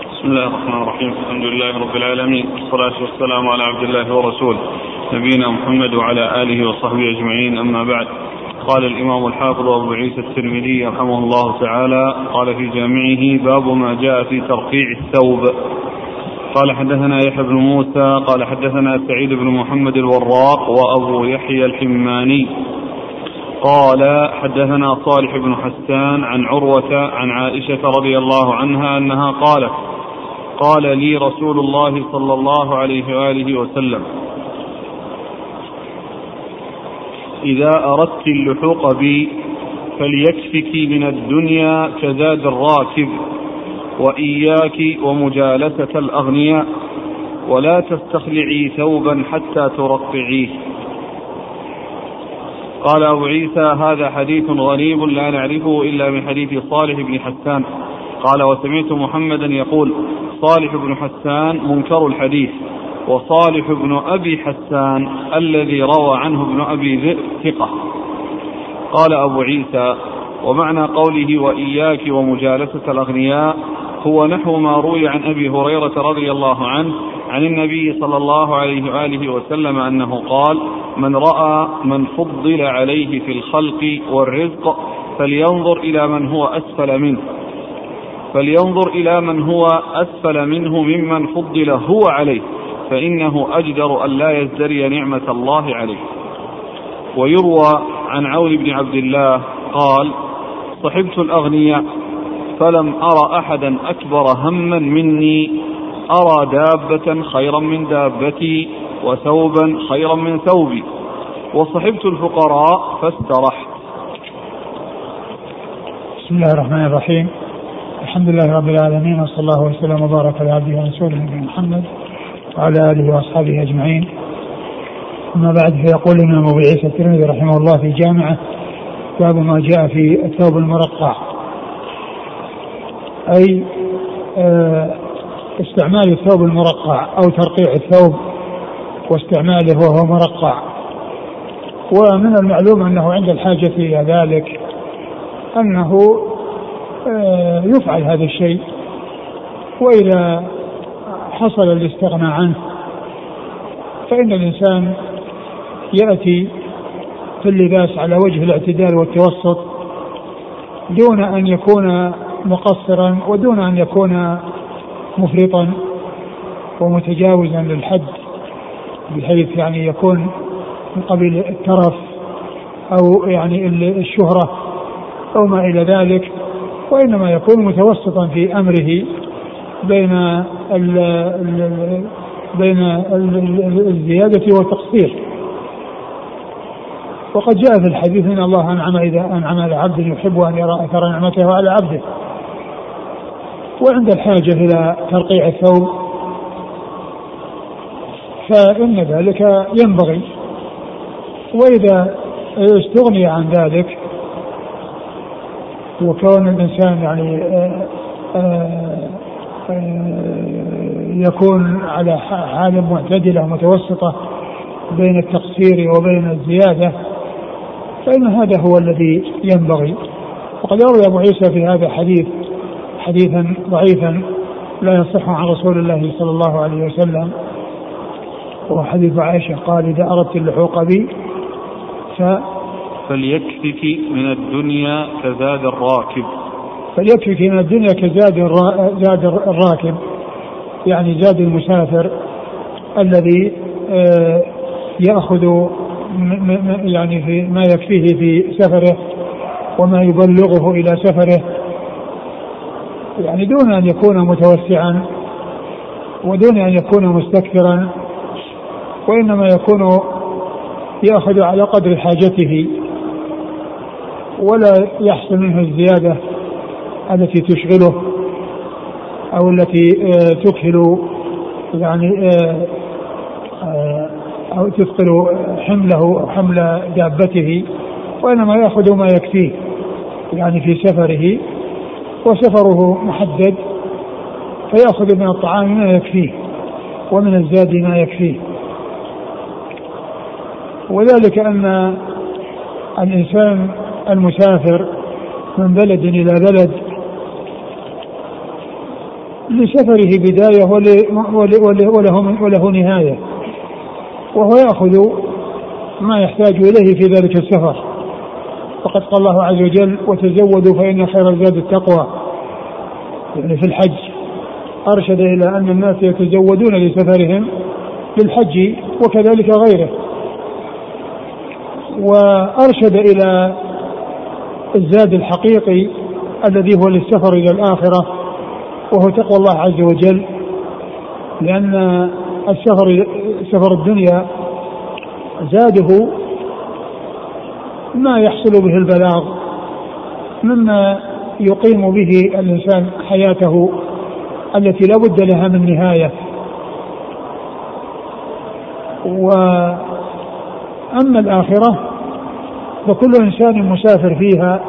بسم الله الرحمن الرحيم. الحمد لله رب العالمين. والصلاة والسلام على عبد الله ورسوله نبينا محمد وعلى آله وصحبه أجمعين. أما بعد. قال الإمام الحافظ أبو عيسى الترمذي رحمه الله تعالى قال في جامعه باب ما جاء في ترقيع الثوب. قال حدثنا يحيى بن موسى قال حدثنا سعيد بن محمد الوراق وأبو يحيى الحماني. قال حدثنا صالح بن حسان عن عروة عن عائشة رضي الله عنها أنها قالت قال لي رسول الله صلى الله عليه وآله وسلم إذا أردت اللحوق بي فليكفك من الدنيا كزاد الراكب وإياك ومجالسة الأغنياء ولا تستخلعي ثوبا حتى ترقعيه. قال أبو عيسى هذا حديث غريب لا نعرفه إلا من حديث صالح بن حسان. قال وسمعت محمدا يقول صالح بن حسان منكر الحديث وصالح بن أبي حسان الذي روى عنه ابن أبي ذئب ثقة. قال أبو عيسى ومعنى قوله وإياك ومجالسة الأغنياء هو نحو ما روي عن أبي هريرة رضي الله عنه عن النبي صلى الله عليه وآله وسلم أنه قال من رأى من فضل عليه في الخلق والرزق فلينظر إلى من هو أسفل منه. فلينظر إلى من هو أسفل منه ممن فضل هو عليه فإنه أجدر أن لا يزدري نعمة الله عليه. ويروى عن عون بن عبد الله قال صحبت الأغنياء فلم أرى أحدا أكبر هما مني أرى دابة خيرا من دابتي وثوبا خيرا من ثوبي وصحبت الفقراء فاسترحت. بسم الله الرحمن الرحيم. الحمد لله رب العالمين وصلى الله وسلم وبارك على عبده ورسوله نبينا محمد وعلى آله وأصحابه أجمعين. أما بعد فيقول الامام أبو عيسى الترمذي رحمه الله في جامعة باب ما جاء في الثوب المرقع. أي آه، استعمال الثوب المرقع أو ترقيع الثوب واستعماله وهو مرقع. ومن المعلوم أنه عند الحاجة إلى ذلك أنه يفعل هذا الشيء. وإذا حصل الاستغناء عنه فإن الإنسان يأتي في اللباس على وجه الاعتدال والتوسط دون أن يكون مقصرا ودون أن يكون مفرطا ومتجاوزا للحد بحيث يعني يكون من قبيل الترف أو يعني الشهرة أو ما إلى ذلك. وإنما يكون متوسطا في أمره بين ال ال بين الزيادة والتقصير. وقد جاء في الحديث إن الله أنعم إذا أنعم على عبد يحب أن يرى أثر نعمته على عبده. وعند الحاجة إلى ترقيع الثوب فإن ذلك ينبغي. وإذا استغني عن ذلك وكون الإنسان يعني آآ آآ يكون على حال معتدلة متوسطة بين التقصير وبين الزيادة فإن هذا هو الذي ينبغي. وقد روي أبو عيسى في هذا الحديث حديثا ضعيفا لا يصح عن رسول الله صلى الله عليه وسلم وهو حديث عائشة قال إذا أردت اللحوق بي ف فليكفك من الدنيا كزاد الراكب. فليكفك من الدنيا كزاد زاد الراكب. يعني زاد المسافر الذي آه، يأخذ يعني في ما يكفيه في سفره وما يبلغه إلى سفره. يعني دون أن يكون متوسعا ودون أن يكون مستكثرا وإنما يكون يأخذ على قدر حاجته. ولا يحصل منه الزيادة التي تشغله أو التي آه، تكهل يعني آه، آه، أو تثقل حمله أو حمل دابته وإنما يأخذ ما يكفيه يعني في سفره وسفره محدد فيأخذ من الطعام ما يكفيه ومن الزاد ما يكفيه. وذلك أن الإنسان المسافر من بلد إلى بلد لسفره بداية وله, وله نهاية وهو يأخذ ما يحتاج إليه في ذلك السفر. وقد قال الله عز وجل وتزودوا فإن خير الزاد التقوى. يعني في الحج أرشد إلى أن الناس يتزودون لسفرهم للحج وكذلك غيره. وأرشد إلى الزاد الحقيقي الذي هو للسفر إلى الآخرة وهو تقوى الله عز وجل لأن السفر سفر الدنيا زاده ما يحصل به البلاغ مما يقيم به الإنسان حياته التي لا بد لها من نهاية. وأما الآخرة فكل إنسان مسافر فيها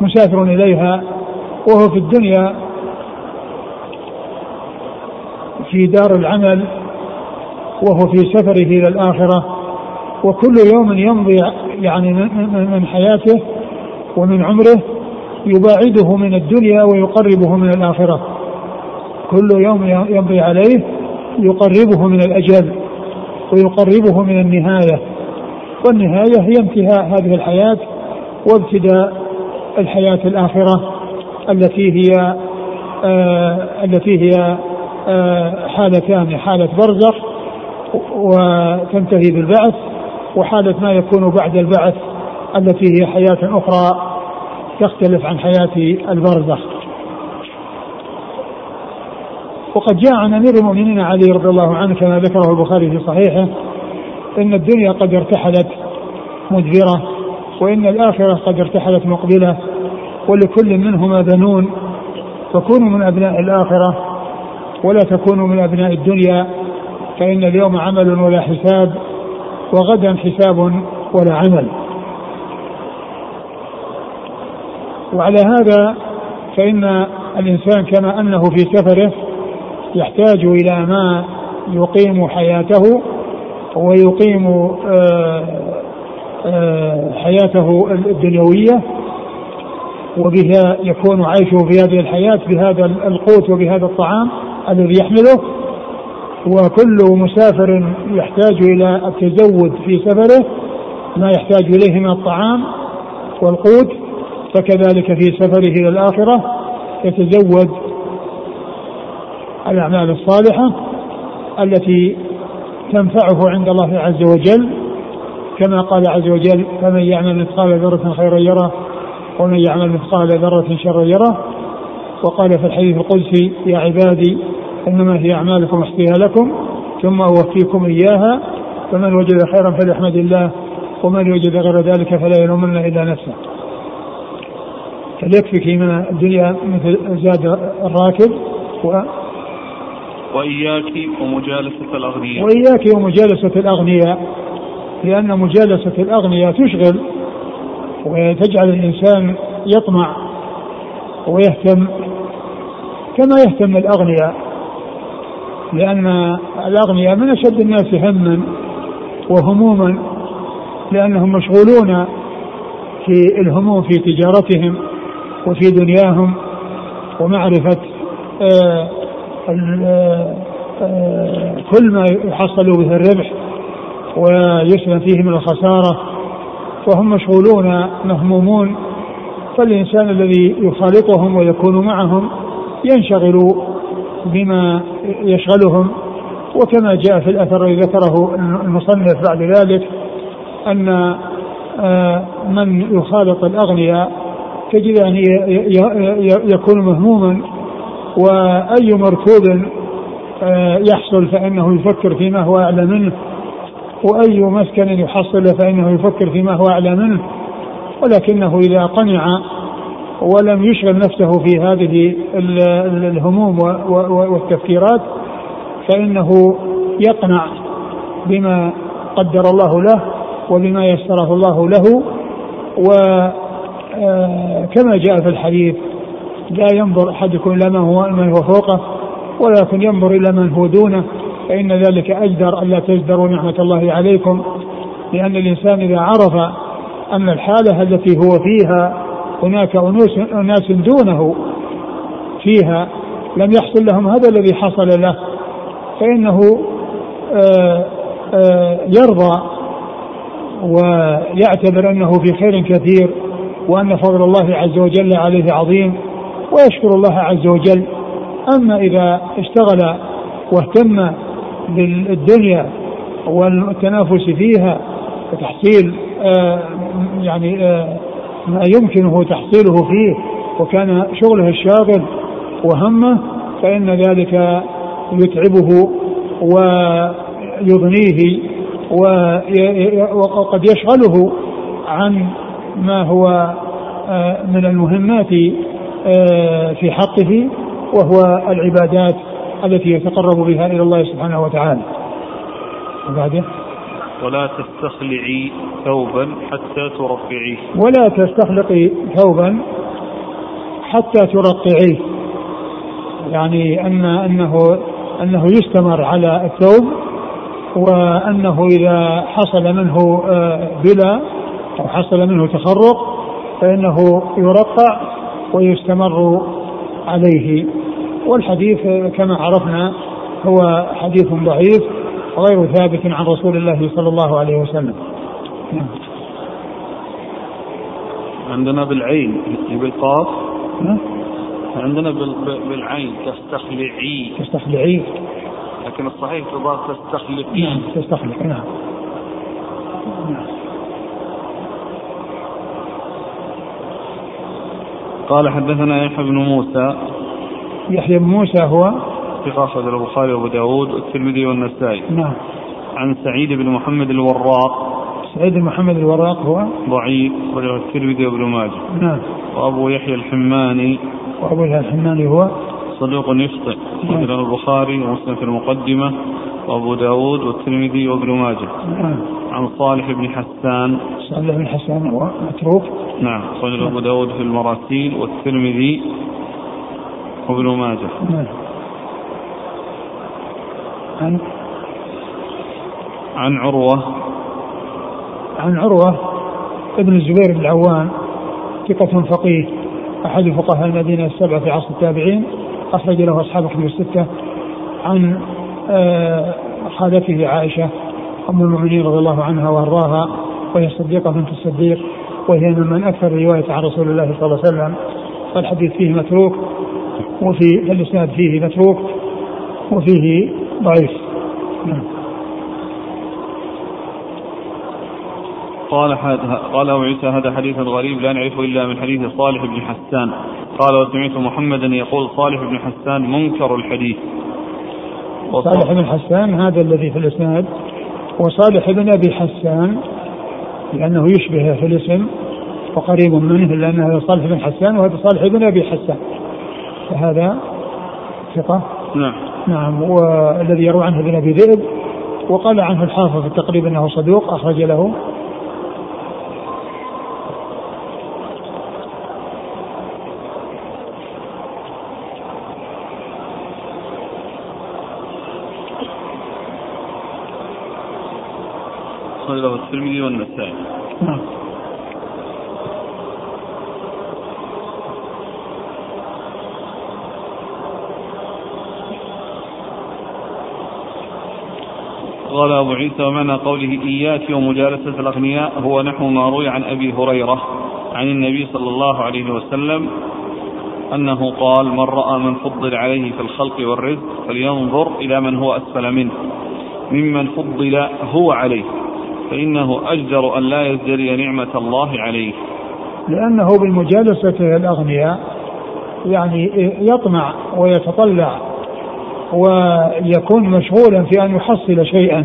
مسافر إليها وهو في الدنيا في دار العمل وهو في سفره إلى الآخرة وكل يوم يمضي يعني من حياته ومن عمره يباعده من الدنيا ويقربه من الآخرة. كل يوم يمضي عليه يقربه من الأجل ويقربه من النهاية. والنهاية هي انتهاء هذه الحياة وابتداء الحياة الآخرة التي هي آه التي هي آه حالتان حالة برزخ وتنتهي بالبعث وحالة ما يكون بعد البعث التي هي حياة أخرى تختلف عن حياة البرزخ. وقد جاء عن أمير المؤمنين علي رضي الله عنه كما ذكره البخاري في صحيحه إن الدنيا قد ارتحلت مدبرة وإن الآخرة قد ارتحلت مقبلة ولكل منهما بنون. فكونوا من أبناء الآخرة ولا تكونوا من أبناء الدنيا فإن اليوم عمل ولا حساب وغدا حساب ولا عمل. وعلى هذا فإن الإنسان كما أنه في سفره يحتاج إلى ما يقيم حياته ويقيم آه، آه، حياته الدنيوية وبها يكون عيشه في هذه الحياة بهذا القوت وبهذا الطعام الذي يحمله. وكل مسافر يحتاج إلى التزود في سفره ما يحتاج إليه من الطعام والقوت. فكذلك في سفره إلى الآخرة يتزود الأعمال الصالحة التي تنفعه عند الله عز وجل كما قال عز وجل فمن يعمل مثقال ذرة خيرا يره ومن يعمل مثقال ذرة شرا يره وقال في الحديث القدسي يا عبادي إنما هي أعمالكم احصيها لكم ثم أوفيكم إياها فمن وجد خيرا فليحمد الله ومن وجد غير ذلك فلا يلومن إلا نفسه. فليكفك من الدنيا مثل زاد الراكب و وإياك ومجالسة الأغنياء. وإياك ومجالسة الأغنياء لأن مجالسة الأغنياء تشغل وتجعل الإنسان يطمع ويهتم كما يهتم الأغنياء لأن الأغنياء من أشد الناس هما وهموما لأنهم مشغولون في الهموم في تجارتهم وفي دنياهم ومعرفة آه، كل ما يحصل به الربح ويسلم فيه من الخسارة وهم مشغولون مهمومون فالإنسان الذي يخالطهم ويكون معهم ينشغل بما يشغلهم وكما جاء في الأثر ذكره المصنف بعد ذلك أن آه، من يخالط الأغنياء تجد أن يكون مهموما وأي مركوب آه، يحصل فإنه يفكر فيما هو أعلى منه وأي مسكن يحصل فإنه يفكر فيما هو أعلى منه. ولكنه إذا قنع ولم يشغل نفسه في هذه الهموم والتفكيرات فإنه يقنع بما قدر الله له وبما يسره الله له. وكما آه، جاء في الحديث لا ينظر أحدكم إلى من هو من هو فوقه ولكن ينظر إلى من هو دونه. فإن ذلك أجدر الا تجدروا نعمة الله عليكم لأن الإنسان إذا عرف أن الحالة التي هو فيها هناك أناس دونه فيها لم يحصل لهم هذا الذي حصل له فإنه آه، آه، يرضى ويعتبر أنه في خير كثير وأن فضل الله عز وجل عليه عظيم. ويشكر الله عز وجل. أما إذا اشتغل واهتم بالدنيا والتنافس فيها وتحصيل آه، يعني آه، ما يمكنه تحصيله فيه وكان شغله الشاغل وهمه فإن ذلك يتعبه ويضنيه وقد يشغله عن ما هو آه، من المهمات في حقه وهو العبادات التي يتقرب بها إلى الله سبحانه وتعالى. وبعده. ولا تستخلعي ثوبا حتى ترقعيه. ولا تستخلقي ثوبا حتى ترقعيه. يعني ان انه أنه يستمر على الثوب وأنه إذا حصل منه آه، بلا أو حصل منه تخرق فإنه يرقع ويستمر عليه. والحديث كما عرفنا هو حديث ضعيف غير ثابت عن رسول الله صلى الله عليه وسلم. نعم. عندنا بالعين بالقاف. عندنا بالعين تستخلعي. تستخلعي. لكن الصحيح تضاف تستخلقي. نعم تستخلق نعم. قال حدثنا يحيى بن موسى. يحيى بن موسى هو ثقة أخرج البخاري وأبو داود والترمذي والنسائي. نعم. عن سعيد بن محمد الوراق. سعيد بن محمد الوراق هو ضعيف وله الترمذي وابن ماجه. نعم. وأبو يحيى الحماني. وأبو يحيى الحماني هو صدوق يخطئ نعم. البخاري ومسلم في المقدمة. وأبو داود والترمذي وابن ماجه. نعم. عن صالح بن حسان. صالح بن حسان هو متروك. نعم. صدر أبو داود في المراسيل والترمذي وابن ماجه. نعم. عن؟ عن عروة. عن عروة ابن الزبير بن العوام ثقة فقيه أحد فقهاء المدينة السبعة في عصر التابعين أخرج له أصحاب كتب الستة. عن خالته عائشة أم المؤمنين رضي الله عنها وأرضاها وهي الصديقة بنت الصديق وهي ممن أكثر رواية عن رسول الله صلى الله عليه وسلم. فالحديث فيه متروك وفي الإسناد فيه متروك وفيه ضعيف. نعم. قال قال أبو عيسى هذا حديث غريب لا نعرفه إلا من حديث صالح بن حسان. قال وسمعت محمدا يقول صالح بن حسان منكر الحديث. صالح بن حسان هذا الذي في الإسناد. وصالح بن أبي حسان لأنه يشبهه في الاسم وقريب منه لأنه صالح بن حسان وهذا صالح بن أبي حسان. فهذا ثقة؟ نعم. نعم. والذي يروى عنه ابن أبي ذئب وقال عنه الحافظ في التقريب أنه صدوق أخرج له. الترمذي والنسائي. نعم. قال أبو عيسى ومعنى قوله إياك ومجالسة الأغنياء هو نحو ما روي عن أبي هريرة عن النبي صلى الله عليه وسلم أنه قال من رأى من فضل عليه في الخلق والرزق فلينظر إلى من هو أسفل منه ممن فضل هو عليه فإنه أجدر أن لا يزدري نعمة الله عليه. لأنه بمجالسة الأغنياء يعني يطمع ويتطلع ويكون مشغولا في أن يحصل شيئا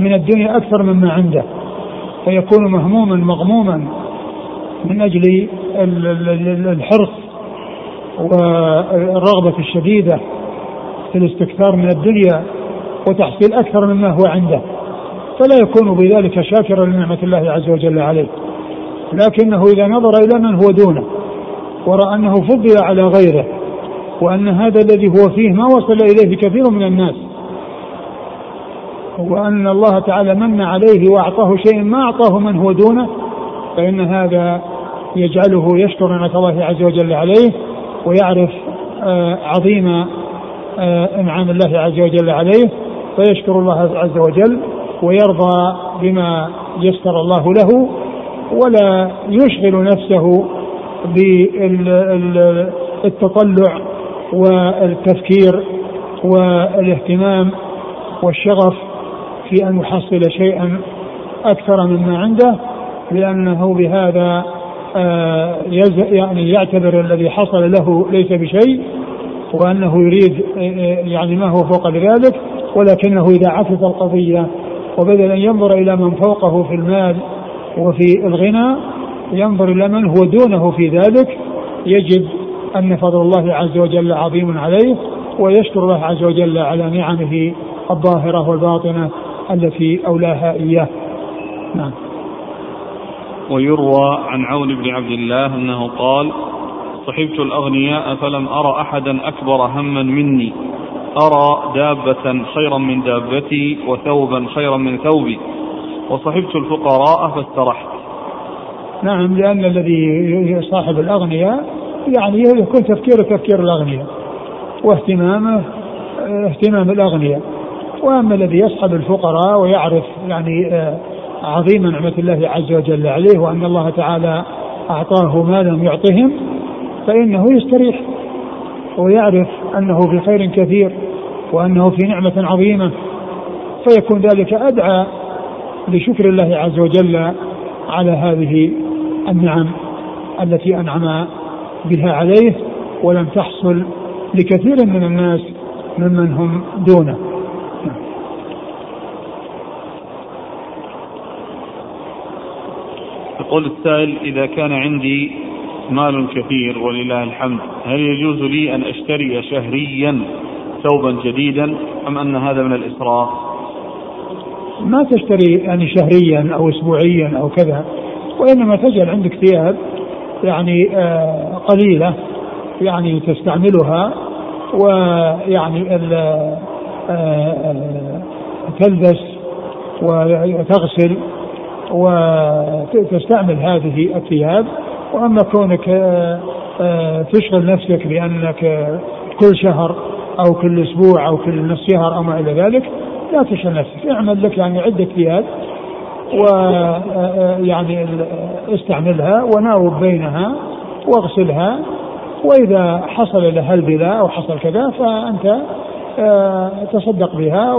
من الدنيا أكثر مما عنده فيكون مهموما مغموما من أجل الحرص والرغبة الشديدة في الاستكثار من الدنيا وتحصيل أكثر مما هو عنده. فلا يكون بذلك شاكرا لنعمة الله عز وجل عليه. لكنه إذا نظر إلى من هو دونه ورأى أنه فضل على غيره وأن هذا الذي هو فيه ما وصل إليه كثير من الناس وأن الله تعالى من عليه وأعطاه شيء ما أعطاه من هو دونه فإن هذا يجعله يشكر نعمة الله عز وجل عليه ويعرف آه، عظيم آه، إنعام الله عز وجل عليه فيشكر الله عز وجل ويرضى بما يسر الله له ولا يشغل نفسه بالتطلع والتفكير والاهتمام والشغف في أن يحصل شيئا أكثر مما عنده لأنه بهذا آه، يعني يعتبر الذي حصل له ليس بشيء وأنه يريد آه، يعني ما هو فوق ذلك ولكنه إذا عكس القضية وبدل أن ينظر إلى من فوقه في المال وفي الغنى ينظر إلى من هو دونه في ذلك يجد أن فضل الله عز وجل عظيم عليه ويشكر الله عز وجل على نعمه الظاهرة والباطنة التي أولاها إياه. نعم. ويروى عن عون بن عبد الله أنه قال: صحبت الأغنياء فلم أرى أحدا أكبر هما مني أرى دابة خيرا من دابتي وثوبا خيرا من ثوبي وصحبت الفقراء فاسترحت. نعم لأن الذي صاحب الأغنياء يعني يكون تفكيره تفكير الأغنياء واهتمامه اهتمام الأغنياء وأما الذي يصحب الفقراء ويعرف يعني آه، عظيم نعمة الله عز وجل عليه وأن الله تعالى أعطاه ما لم يعطهم فإنه يستريح ويعرف أنه في خير كثير وأنه في نعمة عظيمة فيكون ذلك أدعى لشكر الله عز وجل على هذه النعم التي أنعم بها عليه ولم تحصل لكثير من الناس ممن هم دونه. يقول السائل إذا كان عندي مال كثير ولله الحمد. هل يجوز لي أن أشتري شهريا ثوبا جديدا أم أن هذا من الإسراف؟ ما تشتري يعني شهريا أو أسبوعيا أو كذا وإنما تجعل عندك ثياب يعني آه قليلة يعني تستعملها ويعني آه آه تلبس وتغسل وتستعمل هذه الثياب. وأما كونك آه، آه، تشغل نفسك بأنك كل شهر أو كل أسبوع أو كل نصف شهر أو ما إلى ذلك لا تشغل نفسك اعمل لك يعني عدة ثياب آه، استعملها وناوب بينها واغسلها وإذا حصل لها البلاء أو حصل كذا فأنت تصدق بها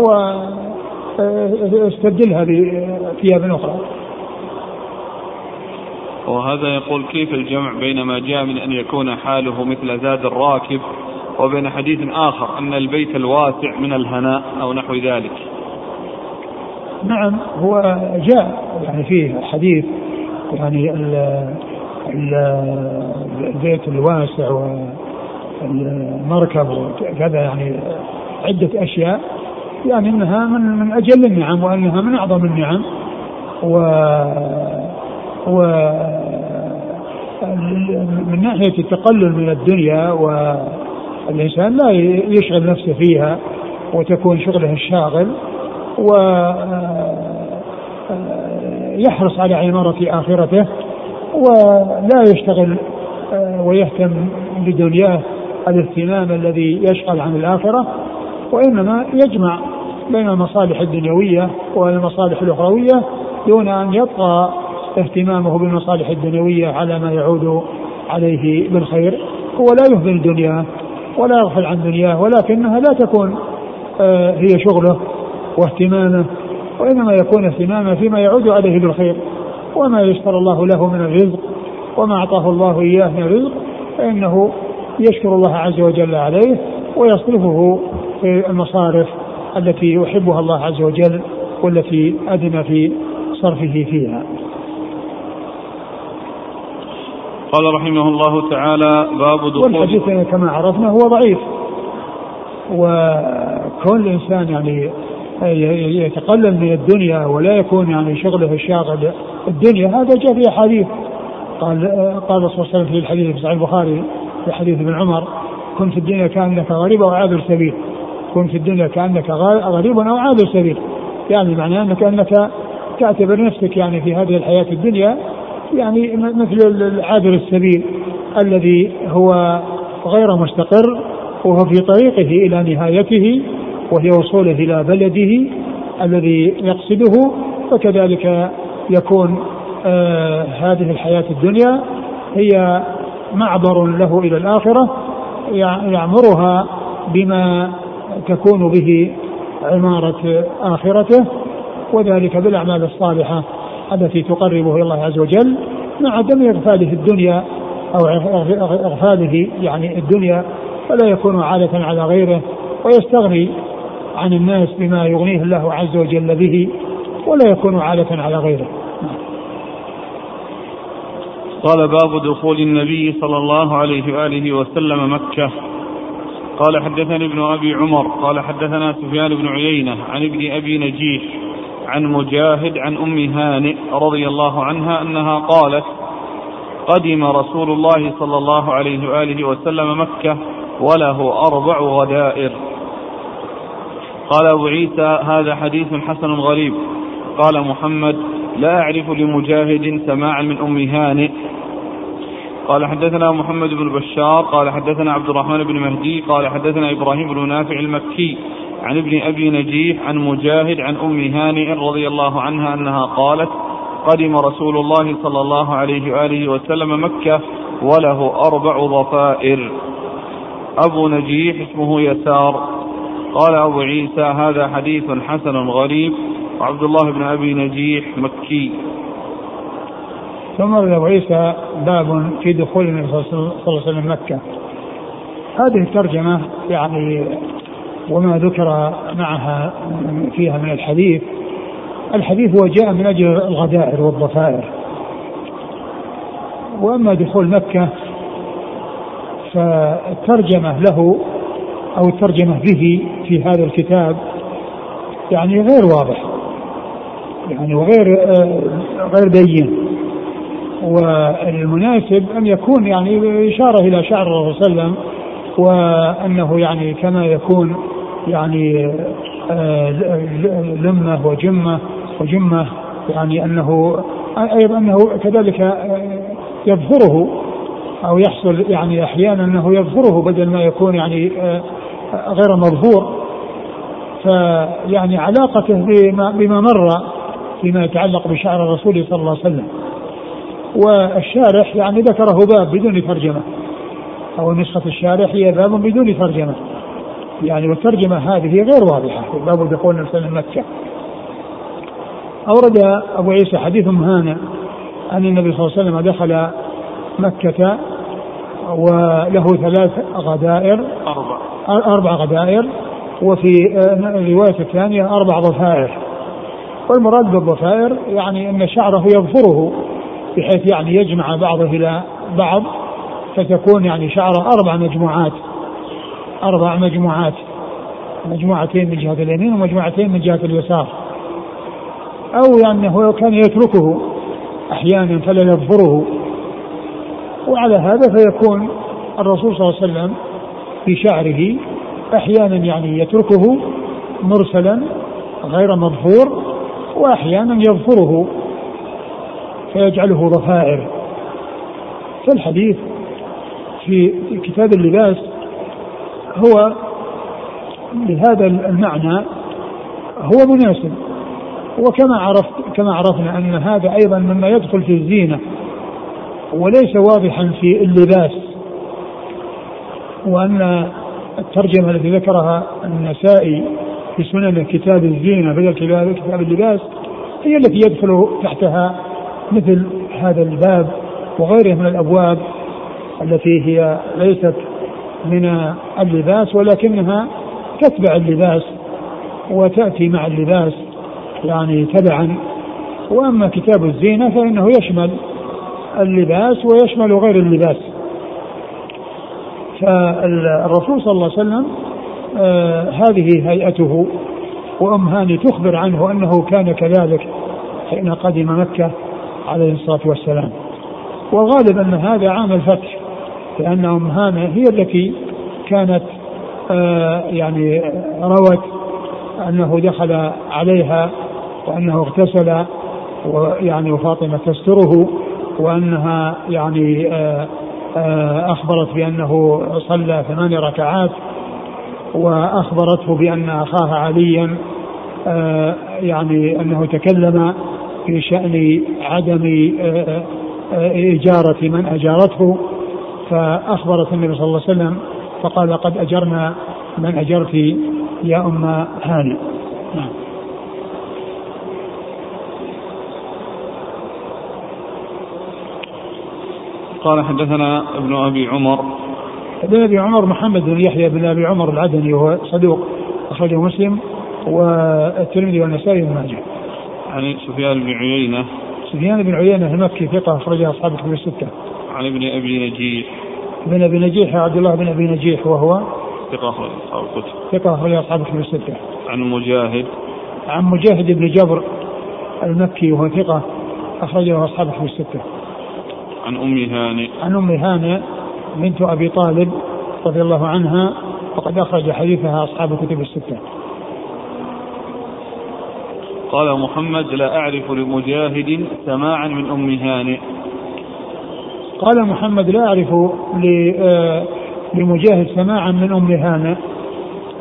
واستبدلها بثياب أخرى. وهذا يقول كيف الجمع بين ما جاء من أن يكون حاله مثل زاد الراكب وبين حديث آخر أن البيت الواسع من الهناء أو نحو ذلك؟ نعم هو جاء يعني فيه حديث يعني البيت الواسع والمركب وكذا يعني عدة أشياء يعني أنها من من أجل النعم وأنها من أعظم النعم. و و من ناحية التقلل من الدنيا والإنسان لا يشغل نفسه فيها وتكون شغله الشاغل و يحرص على عمارة آخرته ولا يشتغل ويهتم بدنياه الاهتمام الذي يشغل عن الآخرة وإنما يجمع بين المصالح الدنيوية والمصالح الأخروية دون أن يبقى اهتمامه بالمصالح الدنيوية على ما يعود عليه بالخير. هو لا يهمل دنياه ولا يغفل عن دنياه ولكنها لا تكون آه، هي شغله واهتمامه وإنما يكون اهتمامه فيما يعود عليه بالخير. وما يشكر الله له من الرزق وما أعطاه الله إياه من الرزق فإنه يشكر الله عز وجل عليه ويصرفه في المصارف التي يحبها الله عز وجل والتي أذن في صرفه فيها. قال رحمه الله تعالى باب دخول والحديث كما عرفنا هو ضعيف. وكون الانسان يعني يتقلل من الدنيا ولا يكون يعني شغله الشاغل الدنيا هذا جاء في أحاديث. قال قال صلى الله عليه وسلم في الحديث في صحيح البخاري في حديث ابن عمر كن في الدنيا كأنك غريب أو عابر سبيل. كن في الدنيا كأنك غريب أو عابر سبيل. يعني معناه انك أنك تعتبر نفسك يعني في هذه الحياة الدنيا يعني مثل عابر السبيل الذي هو غير مستقر وهو في طريقه إلى نهايته وهي وصوله إلى بلده الذي يقصده فكذلك يكون آه هذه الحياة الدنيا هي معبر له إلى الآخرة يعمرها بما تكون به عمارة آخرته وذلك بالأعمال الصالحة. التي تقربه إلى الله عز وجل مع عدم إغفاله الدنيا أو إغفاله يعني الدنيا فلا يكون عالة على غيره ويستغني عن الناس بما يغنيه الله عز وجل به ولا يكون عالة على غيره. قال باب دخول النبي صلى الله عليه وآله وسلم مكة. قال حدثني ابن أبي عمر قال حدثنا سفيان بن عيينة عن ابن أبي نجيح عن مجاهد عن أم هانئ رضي الله عنها أنها قالت قدم رسول الله صلى الله عليه وآله وسلم مكة وله أربع غدائر. قال أبو عيسى هذا حديث حسن غريب. قال محمد لا أعرف لمجاهد سماعا من أم هانئ. قال حدثنا محمد بن بشار قال حدثنا عبد الرحمن بن مهدي قال حدثنا إبراهيم بن نافع المكي عن ابن أبي نجيح عن مجاهد عن أم هانئ رضي الله عنها أنها قالت قدم رسول الله صلى الله عليه وآله وسلم مكة وله أربع ضفائر أبو نجيح اسمه يسار. قال أبو عيسى هذا حديث حسن غريب. وعبد الله بن أبي نجيح مكي. ثم أبو عيسى باب في دخول النبي صلى الله عليه وسلم مكة. هذه الترجمة يعني وما ذكر معها فيها من الحديث. الحديث هو جاء من أجل الغدائر والضفائر وأما دخول مكة فالترجمة له أو الترجمة به في هذا الكتاب يعني غير واضح يعني وغير غير بين. والمناسب أن يكون يعني إشارة إلى شعر الرسول صلى الله عليه وسلم وأنه يعني كما يكون يعني آه، لمة وجمة وجمة يعني أنه أيضا أنه كذلك آه، يظهره أو يحصل يعني أحيانا أنه يظهره بدل ما يكون يعني آه، غير مظهور. فيعني علاقته بما, بما مر فيما يتعلق بشعر الرسول صلى الله عليه وسلم. والشارح يعني ذكره باب بدون ترجمة. أو نسخة الشارح هي باب بدون ترجمة. يعني والترجمة هذه غير واضحة. باب دخول النبي مكة. أورد أبو عيسى حديث مهانة أن النبي صلى الله عليه وسلم دخل مكة وله ثلاث غدائر. أربع. أربع غدائر. وفي الرواية الثانية أربع ضفائر والمراد بالضفائر يعني أن شعره يظفره بحيث يعني يجمع بعضه إلى بعض. فتكون يعني شعره أربع مجموعات. أربع مجموعات. مجموعتين من جهة اليمين ومجموعتين من جهة اليسار. أو يعني هو كان يتركه أحيانا فلا يظفره وعلى هذا فيكون الرسول صلى الله عليه وسلم في شعره أحيانا يعني يتركه مرسلا غير مظفور وأحيانا يظفره فيجعله ضفائر فالحديث في كتاب اللباس هو بهذا المعنى هو مناسب. وكما عرفت كما عرفنا أن هذا أيضا مما يدخل في الزينة وليس واضحا في اللباس. وأن الترجمة التي ذكرها النسائي في سنن كتاب الزينة بدل كتاب اللباس هي التي يدخل تحتها مثل هذا الباب وغيره من الأبواب التي هي ليست من اللباس ولكنها تتبع اللباس وتأتي مع اللباس يعني تبعا. وأما كتاب الزينة فإنه يشمل اللباس ويشمل غير اللباس. فالرسول صلى الله عليه وسلم آه هذه هيئته وأم هاني تخبر عنه أنه كان كذلك حين قدم مكة عليه الصلاة والسلام. والغالب أن هذا عام الفتح. لأن أم هانة هي التي كانت آه يعني روت أنه دخل عليها وأنه اغتسل ويعني وفاطمة تستره وأنها يعني آه آه أخبرت بأنه صلى ثمان ركعات وأخبرته بأن أخاها عليا يعني أنه تكلم في شأن عدم إجارة من أجارته. فأخبرت النبي صلى الله عليه وسلم فقال قد أجرنا من أجرت يا أم هاني. نعم. قال حدثنا ابن أبي عمر. ابن أبي عمر محمد بن يحيى بن أبي عمر العدني وهو صدوق أخرجه مسلم والترمذي والنسائي بن ماجه. عن سفيان بن عيينة. سفيان بن عيينة المكي ثقة اخرجه أصحاب الكتب الستة. عن ابن أبي نجيح. ابن أبي نجيح عبد الله بن أبي نجيح وهو ثقة أخرج أصحاب الكتب. ثقة أخرج أصحاب الكتب الستة. عن مجاهد عن مجاهد بن جبر المكي وهو ثقة أخرجه أصحاب الكتب الستة. عن أم هانئ عن أم هانئ بنت أبي طالب رضي الله عنها وقد أخرج حديثها أصحاب الكتب الستة. قال محمد لا أعرف لمجاهد سماعا من أم هانئ قال محمد لا أعرف آه، لمجاهد سماعا من أم هانئ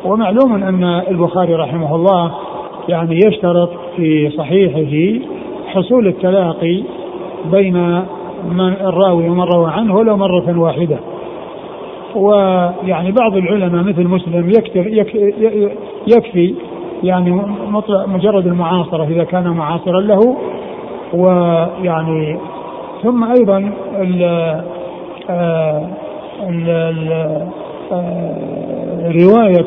ومعلوم أن البخاري رحمه الله يعني يشترط في صحيحه حصول التلاقي بين من الراوي ومن روى عنه ولو مرة واحدة. ويعني بعض العلماء مثل مسلم يكفي, يكفي يعني مجرد المعاصرة إذا كان معاصرا له. ويعني ثم أيضا ال آه، ال ال آه، رواية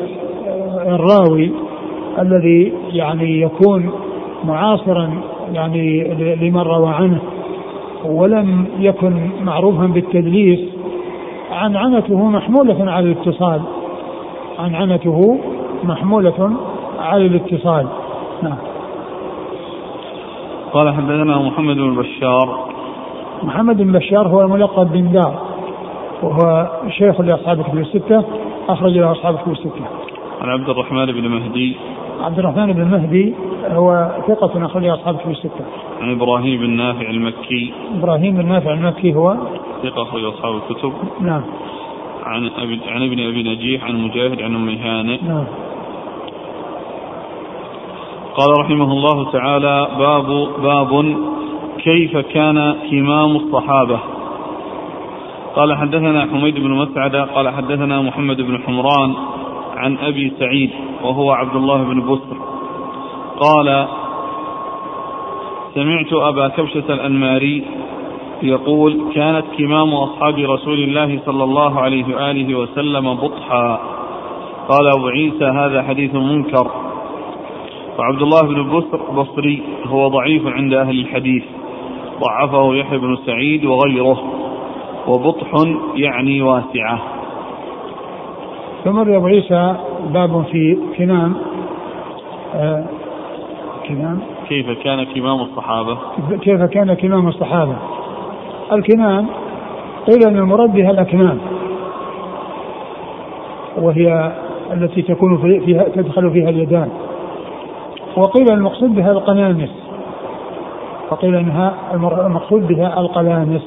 الراوي الذي يعني يكون معاصرا يعني لمن روى عنه ولم يكن معروفا بالتدليس. عنعنته محمولة على الاتصال. عنعنته محمولة على الاتصال. نعم. قال حدثنا محمد بن بشار محمد بن بشار هو الملقب بن دار وهو شيخ لأصحاب الكتب الستة أخرج له أصحاب الكتب الستة. عن عبد الرحمن بن مهدي عبد الرحمن بن مهدي هو ثقة أخرج أصحاب الكتب الستة. عن إبراهيم بن نافع المكي. إبراهيم بن نافع المكي هو ثقة أخرج أصحاب الكتب. نعم. عن أبي عن ابن أبي نجيح عن مجاهد عن أم هانئ. نعم. قال رحمه الله تعالى باب باب كيف كان كمام الصحابة؟ قال حدثنا حميد بن مسعد قال حدثنا محمد بن حمران عن أبي سعيد وهو عبد الله بن بسر. قال سمعت أبا كبشة الأنماري يقول كانت كمام أصحاب رسول الله صلى الله عليه وآله وسلم بطحا. قال أبو عيسى هذا حديث منكر. وعبد الله بن بصر بصري هو ضعيف عند أهل الحديث. ضعفه يحيى بن سعيد وغيره وبطح يعني واسعة. ثم أبو عيسى باب في كنام آه كنام كيف كان كمام الصحابة؟ كيف كان كمام الصحابة؟ الكنام قيل أن المراد بها الأكمام. وهي التي تكون فيها تدخل فيها اليدان. وقيل المقصود بها القنانس وقيل إنها المقصود بها القلانس.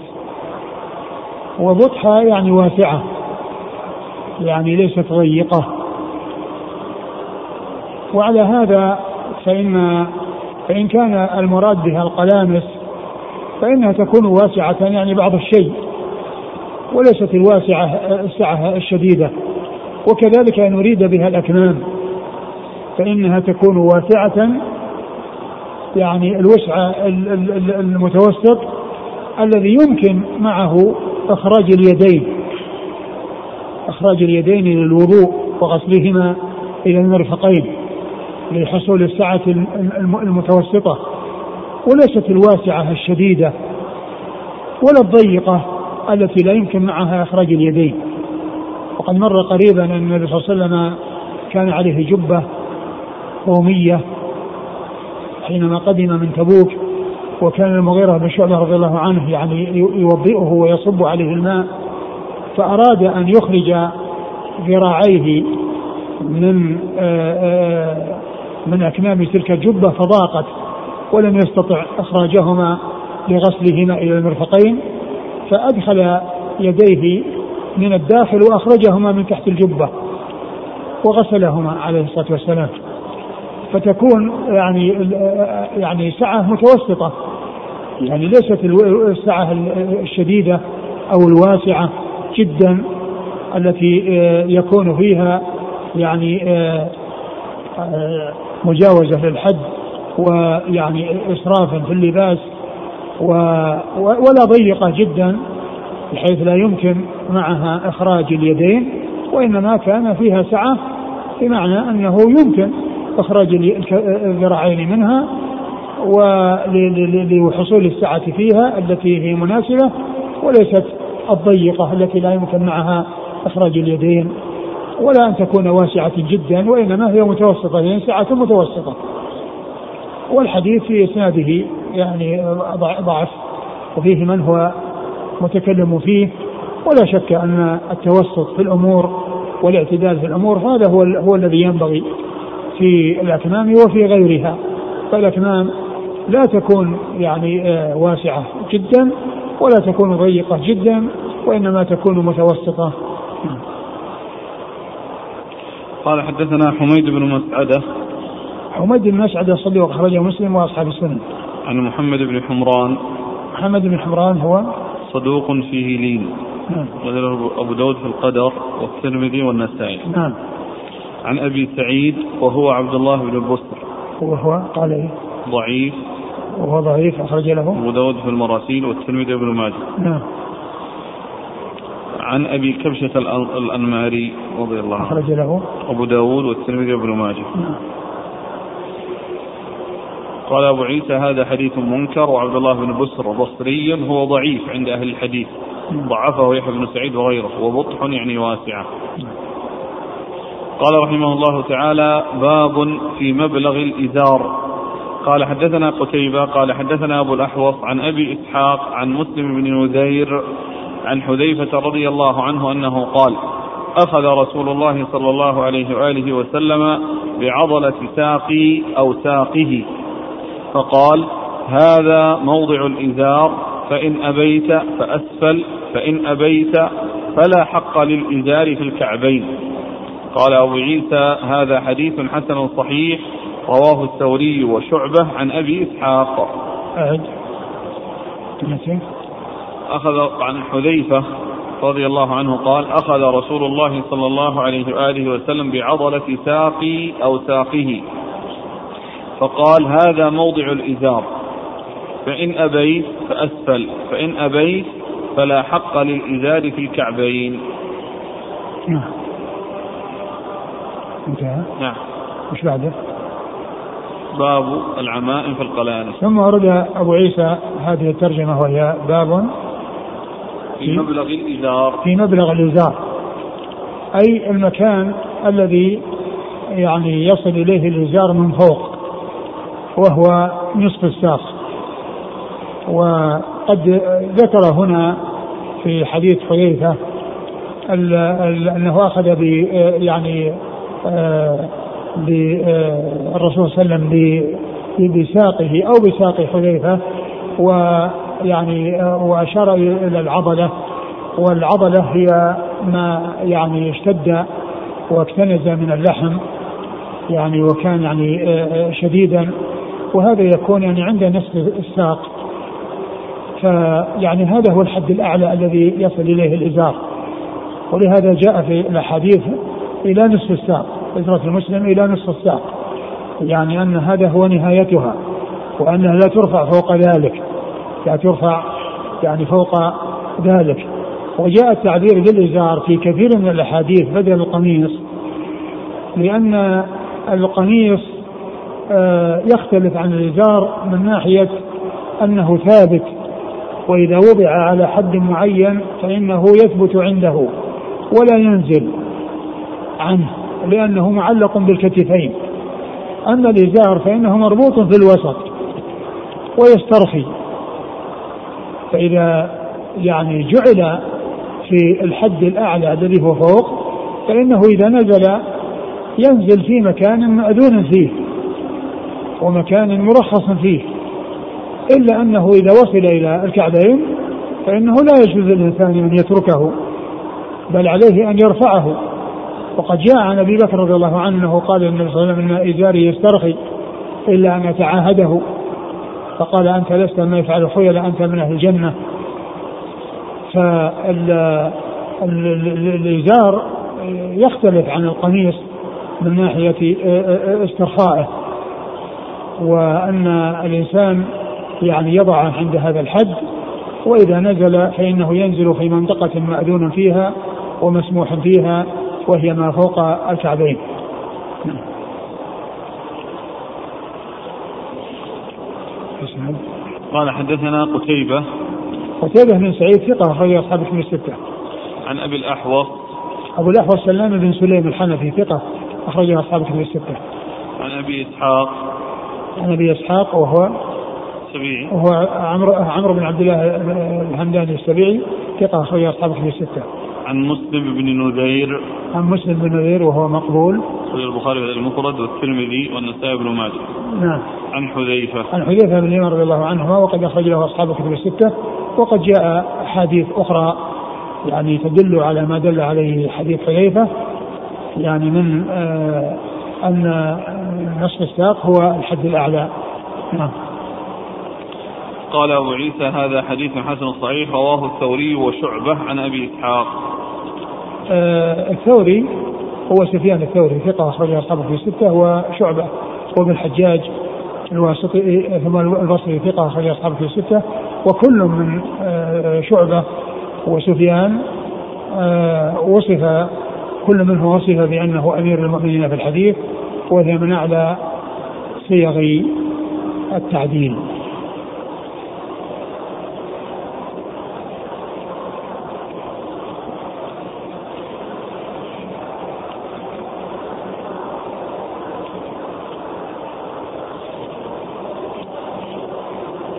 وبطحة يعني واسعة يعني ليست ضيقة. وعلى هذا فإن فإن كان المراد بها القلانس فإنها تكون واسعة يعني بعض الشيء وليست الواسعة السعة الشديدة. وكذلك إن أريد بها الأكمام فإنها تكون واسعة يعني الوسع المتوسط الذي يمكن معه إخراج اليدين إخراج اليدين للوضوء وغسلهما إلى المرفقين لحصول السعة المتوسطة وليست الواسعة الشديدة ولا الضيقة التي لا يمكن معها إخراج اليدين. وقد مر قريبا أن النبي صلى الله عليه وسلم كان عليه جبة قومية حينما قدم من تبوك وكان المغيرة بن شعبة رضي الله عنه يعني يوضئه ويصب عليه الماء فأراد أن يخرج ذراعيه من آه، آه، من أكمام تلك الجبة فضاقت ولم يستطع إخراجهما لغسلهما إلى المرفقين فأدخل يديه من الداخل وأخرجهما من تحت الجبة وغسلهما عليه الصلاة والسلام. فتكون يعني يعني سعة متوسطة. يعني ليست السعة الشديدة أو الواسعة جدا التي يكون فيها يعني مجاوزة للحد ويعني إسرافا في اللباس ولا ضيقة جدا بحيث لا يمكن معها إخراج اليدين وإنما كان فيها سعة بمعنى أنه يمكن إخراج الذراعين منها ولحصول السعة فيها التي هي مناسبة وليست الضيقة التي لا يمكن معها إخراج اليدين ولا أن تكون واسعة جدا وإنما هي متوسطة هي سعة متوسطة. والحديث في إسناده يعني ضعف وفيه من هو متكلم فيه ولا شك أن التوسط في الأمور والاعتدال في الأمور هذا هو, هو الذي ينبغي في الأكمام وفي غيرها فالأكمام لا تكون يعني آه، واسعة جدا ولا تكون ضيقة جدا وإنما تكون متوسطة. قال حدثنا حميد بن مسعدة. حميد بن مسعدة صلي وأخرجه مسلم وأصحاب السنن. عن محمد بن حمران. محمد بن حمران هو صدوق فيه لين. نعم. أبو داود في القدر والترمذي والنسائي. نعم. عن أبي سعيد وهو عبد الله بن البصر وهو قال إيه؟ ضعيف. وهو ضعيف أخرج له. أبو داود في المراسيل والترمذي وابن ماجه. نعم. عن أبي كبشة الأنماري رضي الله عنه. أخرج له. أبو داود والترمذي وابن ماجه. نعم. قال أبو عيسى هذا حديث منكر وعبد الله بن بسر بصري هو ضعيف عند أهل الحديث. نعم. ضعفه يحيى بن سعيد وغيره وبطح يعني واسعة. نعم. قال رحمه الله تعالى باب في مبلغ الإزار قال حدثنا قتيبة قال حدثنا أبو الأحوص عن أبي إسحاق عن مسلم بن نذير عن حذيفة رضي الله عنه أنه قال أخذ رسول الله صلى الله عليه وآله وسلم بعضلة ساقي أو ساقه. فقال هذا موضع الإزار فإن أبيت فأسفل فإن أبيت فلا حق للإزار في الكعبين. قال أبو عيسى هذا حديث حسن صحيح رواه الثوري وشعبة عن أبي إسحاق. أعد أخذ عن حذيفة رضي الله عنه قال أخذ رسول الله صلى الله عليه وآله وسلم بعضلة ساقي أو ساقه. فقال هذا موضع الإزار. فإن أبيت فأسفل فإن أبيت فلا حق للإزار في الكعبين. نعم. انتهى. نعم. وش بعده؟ باب العمائم في القلانس ثم ورد أبو عيسى هذه الترجمة وهي باب في مبلغ الإزار. في مبلغ الإزار. أي المكان الذي يعني يصل إليه الإزار من فوق وهو نصف الساق. وقد ذكر هنا في حديث حذيفة أنه أخذ ب يعني بالرسول صلى الله عليه وسلم بساقه أو بساق حذيفة ويعني وأشار إلى العضلة والعضلة هي ما يعني اشتد واكتنز من اللحم يعني وكان يعني شديدا وهذا يكون يعني عند نصف الساق. فيعني هذا هو الحد الأعلى الذي يصل إليه الإزار. ولهذا جاء في الأحاديث إلى نصف الساق. هجرة المسلم إلى نصف الساق يعني أن هذا هو نهايتها وأنها لا ترفع فوق ذلك. لا ترفع يعني فوق ذلك. وجاء التعبير بالإزار في كثير من الأحاديث بدل القميص لأن القميص آه، يختلف عن الإزار من ناحية أنه ثابت. وإذا وضع على حد معين فإنه يثبت عنده ولا ينزل عنه. لأنه معلق بالكتفين. أما الإزار فإنه مربوط في الوسط ويسترخي. فإذا يعني جعل في الحد الأعلى الذي هو فوق فإنه إذا نزل ينزل في مكان مأذون فيه ومكان مرخص فيه. إلا أنه إذا وصل إلى الكعبين فإنه لا يجوز للإنسان أن يتركه بل عليه أن يرفعه. وقد جاء عن أبي بكر رضي الله عنه انه قال النبي صلى الله عليه وسلم ان يسترخي إلا أن يتعاهده. فقال أنت لست ما يفعل الخيل أنت من أهل الجنة. فالازار يختلف عن القميص من ناحية استرخائه. وأن الإنسان يعني يضعه عند هذا الحد وإذا نزل فإنه ينزل في منطقة مأذون فيها ومسموح فيها. وهي ما فوق الكعبين. قال حدثنا قتيبة قتيبة بن سعيد ثقة أخرج أصحاب الكتب الستة. عن أبي الأحوص أبو الأحوص سلام بن سليم الحنفي ثقة أخرج أصحاب الكتب الستة. عن أبي إسحاق عن أبي إسحاق وهو السبيعي وهو عمرو عمرو بن عبد الله الهمداني السبيعي ثقة أخرج أصحاب الكتب الستة. عن مسلم بن نذير. عن مسلم بن نذير وهو مقبول. أخرج البخاري في المفرد والترمذي والنسائي بن ماجه. نعم. عن حذيفة. عن حذيفة بن اليمان رضي الله عنهما وقد أخرج له أصحاب الكتب الستة وقد جاء أحاديث أخرى يعني تدل على ما دل عليه حديث حذيفة يعني من آه أن نصف الساق هو الحد الأعلى. نعم. قال أبو عيسى هذا حديث حسن صحيح رواه الثوري وشعبة عن أبي إسحاق. آه الثوري هو سفيان الثوري ثقة أخرج أصحابه في الستة وشعبة وابن الحجاج الواسطي ثم البصري ثقة أخرج أصحابه في الستة وكل من آه شعبة وسفيان آه وصف كل منهم وصف بأنه أمير المؤمنين في الحديث وهي من أعلى صيغ التعديل.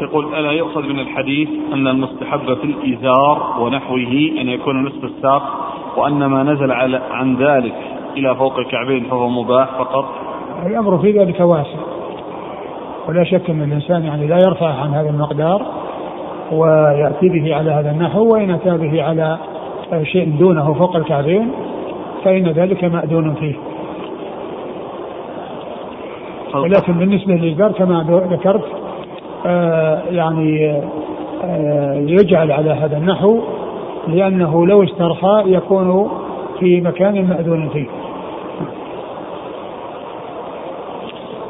يقول ألا يؤخذ من الحديث أن المستحب في الإزار ونحوه أن يكون نصف الساق وأن ما نزل على عن ذلك إلى فوق الكعبين فهو مباح فقط؟ الأمر في ذلك واسع. ولا شك أن الإنسان يعني لا يرفع عن هذا المقدار ويأتي به على هذا النحو وإن أتى به على شيء دونه فوق الكعبين فإن ذلك مأذون فيه. ولكن بالنسبة للإزار كما ذكرت يعني آه يجعل على هذا النحو لأنه لو استرخى يكون في مكان مأذون فيه.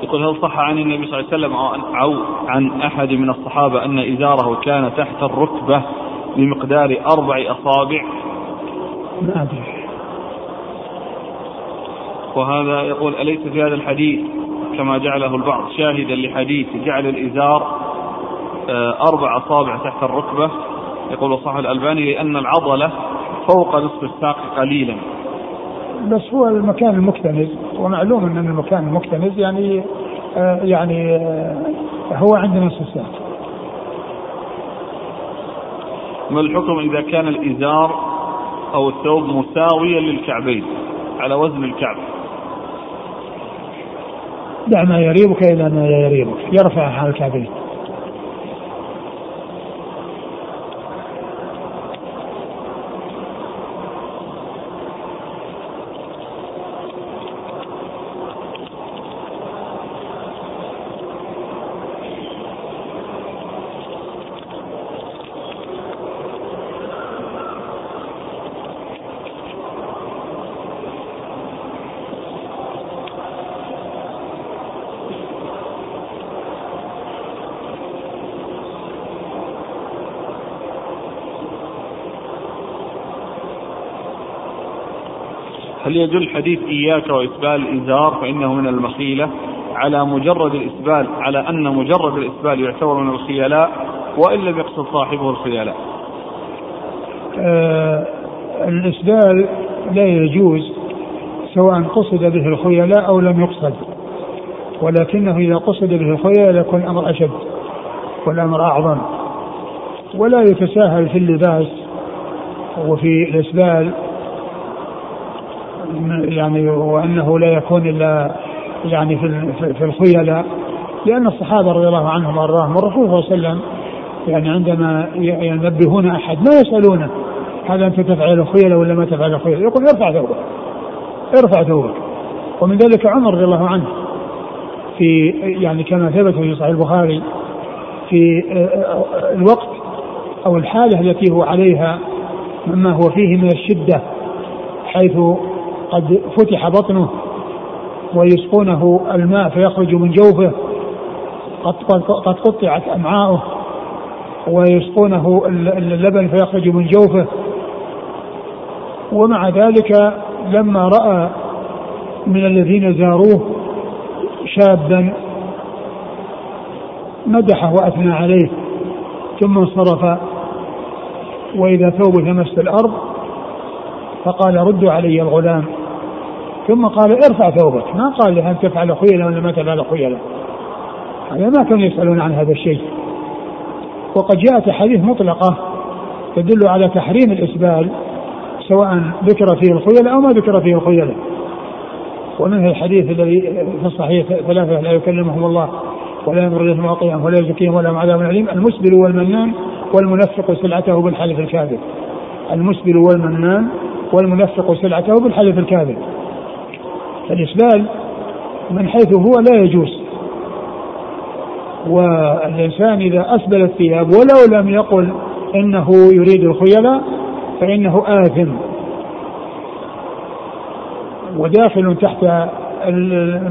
يقول هل صح عن النبي صلى الله عليه وسلم أو عن أحد من الصحابة أن إزاره كان تحت الركبة بمقدار أربع أصابع؟ ما أدري. وهذا يقول أليس في هذا الحديث كما جعله البعض شاهدا لحديث جعل الإزار أربع أصابع تحت الركبة يقول صح الألباني لأن العضلة فوق نصف الساق قليلا. بس هو المكان المكتنز ومعلوم إن المكان المكتنز يعني آه يعني آه هو عند نصف الساق. ما الحكم إذا كان الإزار أو الثوب مساويا للكعبين على وزن الكعب دع ما يريبك إلى ما لا يريبك يرفع على الكعبين. هل يدل حديث إياك وإسبال الإزار فإنه من المخيلة على مجرد الإسبال على أن مجرد الإسبال يعتبر من الخيلاء وإن لم يقصد صاحبه الخيلاء؟ آه الإسبال لا يجوز سواء قصد به الخيلاء أو لم يقصد ولكنه إذا قصد به الخيلاء يكون الأمر أشد والأمر أعظم ولا يتساهل في اللباس وفي الإسبال يعني وأنه لا يكون إلا يعني في في الخيلاء لأن الصحابة رضي الله عنهم وأرضاهم والرسول صلى الله عليه وسلم يعني عندما ينبهون أحد ما يسألونه هذا أنت تفعل الخيلاء ولا ما تفعل الخيلاء؟ يقول ارفع ثوبه ارفع ثوبك. ومن ذلك عمر رضي الله عنه في يعني كما ثبت في صحيح البخاري في الوقت أو الحالة التي هو عليها مما هو فيه من الشدة حيث قد فتح بطنه ويسقونه الماء فيخرج من جوفه قد قطعت أمعاؤه ويسقونه اللبن فيخرج من جوفه. ومع ذلك لما رأى من الذين زاروه شابا مدحه وأثنى عليه ثم انصرف. وإذا ثوب تمس الأرض فقال ردوا علي الغلام. ثم قال ارفع ثوبك. ما قال هل تفعل خيلا ولا ما تفعل خيلا هذا ما كانوا يسألون عن هذا الشيء. وقد جاءت أحاديث مطلقة تدل على تحريم الإسبال سواء ذكر فيه الخيلاء أو ما ذكر فيه الخيلاء ومنه الحديث الذي في الصحيح ثلاثة لا يكلمهم الله ولا يمر لهم واقعهم ولا يزكيهم ولا عذاب عليم المسبل والمنان والمنفق سلعته بالحلف الكاذب. المسبل والمنان والمنفق سلعته بالحلف الكاذب. فالإسبال من حيث هو لا يجوز. والإنسان إذا أسبل الثياب ولو لم يقل إنه يريد الخيلاء فإنه آثم. وداخل تحت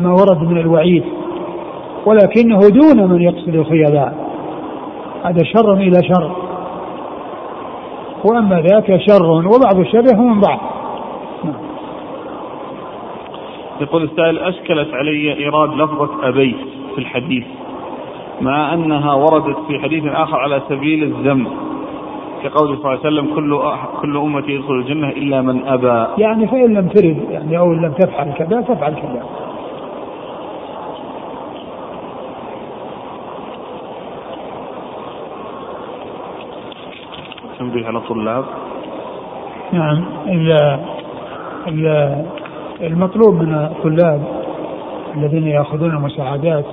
ما ورد من الوعيد ولكنه دون من يقصد الخيلاء هذا شر إلى شر. وأما ذاك شر وبعض الشر هو من بعض. يقول السائل أشكلت علي إيراد لفظة أبيت في الحديث مع أنها وردت في حديث آخر على سبيل الذم كقوله صلى الله عليه وسلم كل كل أمتي يدخل الجنة إلا من أبى. يعني فإن لم ترد يعني أو لم تفعل كذا تفعل كذا. تنبيه على الطلاب نعم المطلوب من الطلاب الذين يأخذون المساعدات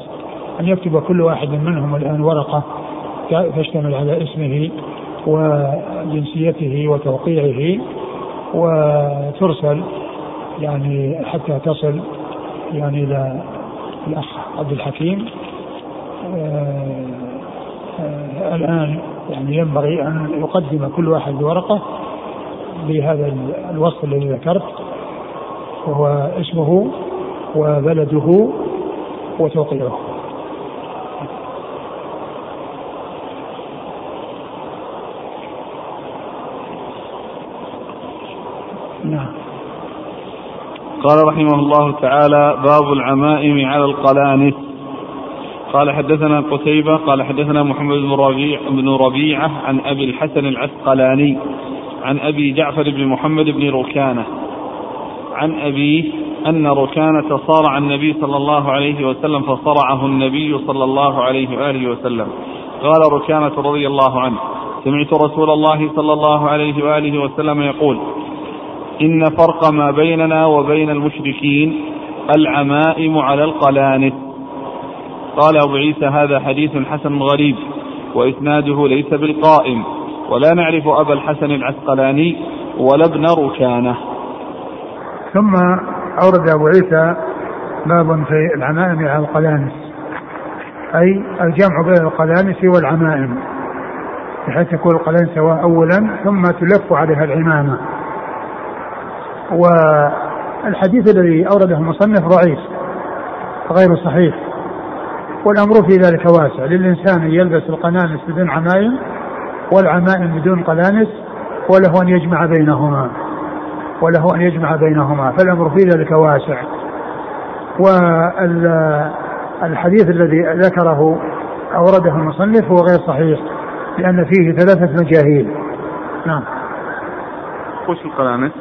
أن يكتب كل واحد منهم الآن ورقة تشتمل على اسمه وجنسيته وتوقيعه وترسل يعني حتى تصل يعني إلى الأخ عبد الحكيم. آه آه الآن يعني ينبغي أن يقدم كل واحد بورقه بهذا الوصف الذي ذكرت. وهو اسمه وبلده وتوقيعه. نعم. قال رحمه الله تعالى باب العمائم على القلانس. قال حدثنا قتيبة قال حدثنا محمد بن ربيع بن ربيعة عن أبي الحسن العسقلاني عن أبي جعفر بن محمد بن ركانة. عن أبيه أن ركانة صارع النبي صلى الله عليه وسلم فصرعه النبي صلى الله عليه وآله وسلم. قال ركانة رضي الله عنه. سمعت رسول الله صلى الله عليه وآله وسلم يقول إن فرق ما بيننا وبين المشركين العمائم على القلانس قال أبو عيسى هذا حديث حسن غريب وإسناده ليس بالقائم ولا نعرف أبا الحسن العسقلاني ولا ابن ركانة. ثم أورد أبو عيسى باب في العمائم على القلانس أي الجمع بين القلانس والعمائم بحيث يكون القلانس سواء أولا ثم تلف عليها العمامة. والحديث الذي أورده المصنف ضعيف غير صحيح. والأمر في ذلك واسع للإنسان أن يلبس القنانس بدون عمائم والعمائم بدون قلانس وله أن يجمع بينهما. وله أن يجمع بينهما فالأمر في ذلك واسع. والحديث الذي ذكره أورده المصنف هو غير صحيح لأن فيه ثلاثة مجاهيل. نعم. وش القلانس؟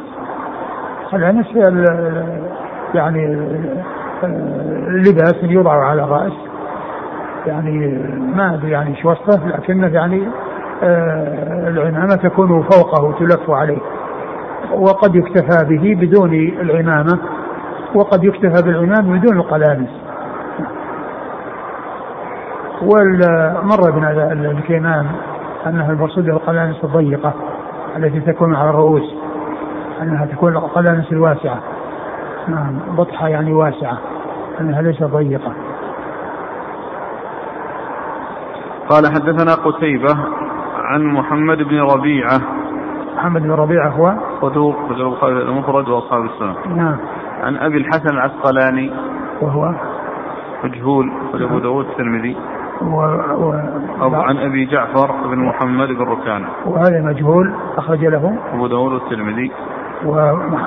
القلانس هي يعني لباس يوضع على الرأس يعني ما أدري يعني إيش وصفه لكنه يعني آه العمامة تكون فوقه تلف عليه. وقد يكتفى به بدون العمامة وقد يكتفى بالعمامة بدون القلانس والمر بنا الكيمان أنها المقصود القلانس الضيقة التي تكون على الرؤوس أنها تكون القلانس الواسعة. نعم بطحة يعني واسعة أنها ليست ضيقة. قال حدثنا قتيبة عن محمد بن ربيعة محمد بن ربيعة هو؟ صدوق رجل البخاري المفرد وأصحاب السنة. نعم. عن أبي الحسن العسقلاني. وهو؟ مجهول أبو داود الترمذي. و... و... أو عن أبي جعفر بن محمد بن ركان وهذا مجهول أخرج له. أبو داود والترمذي. و...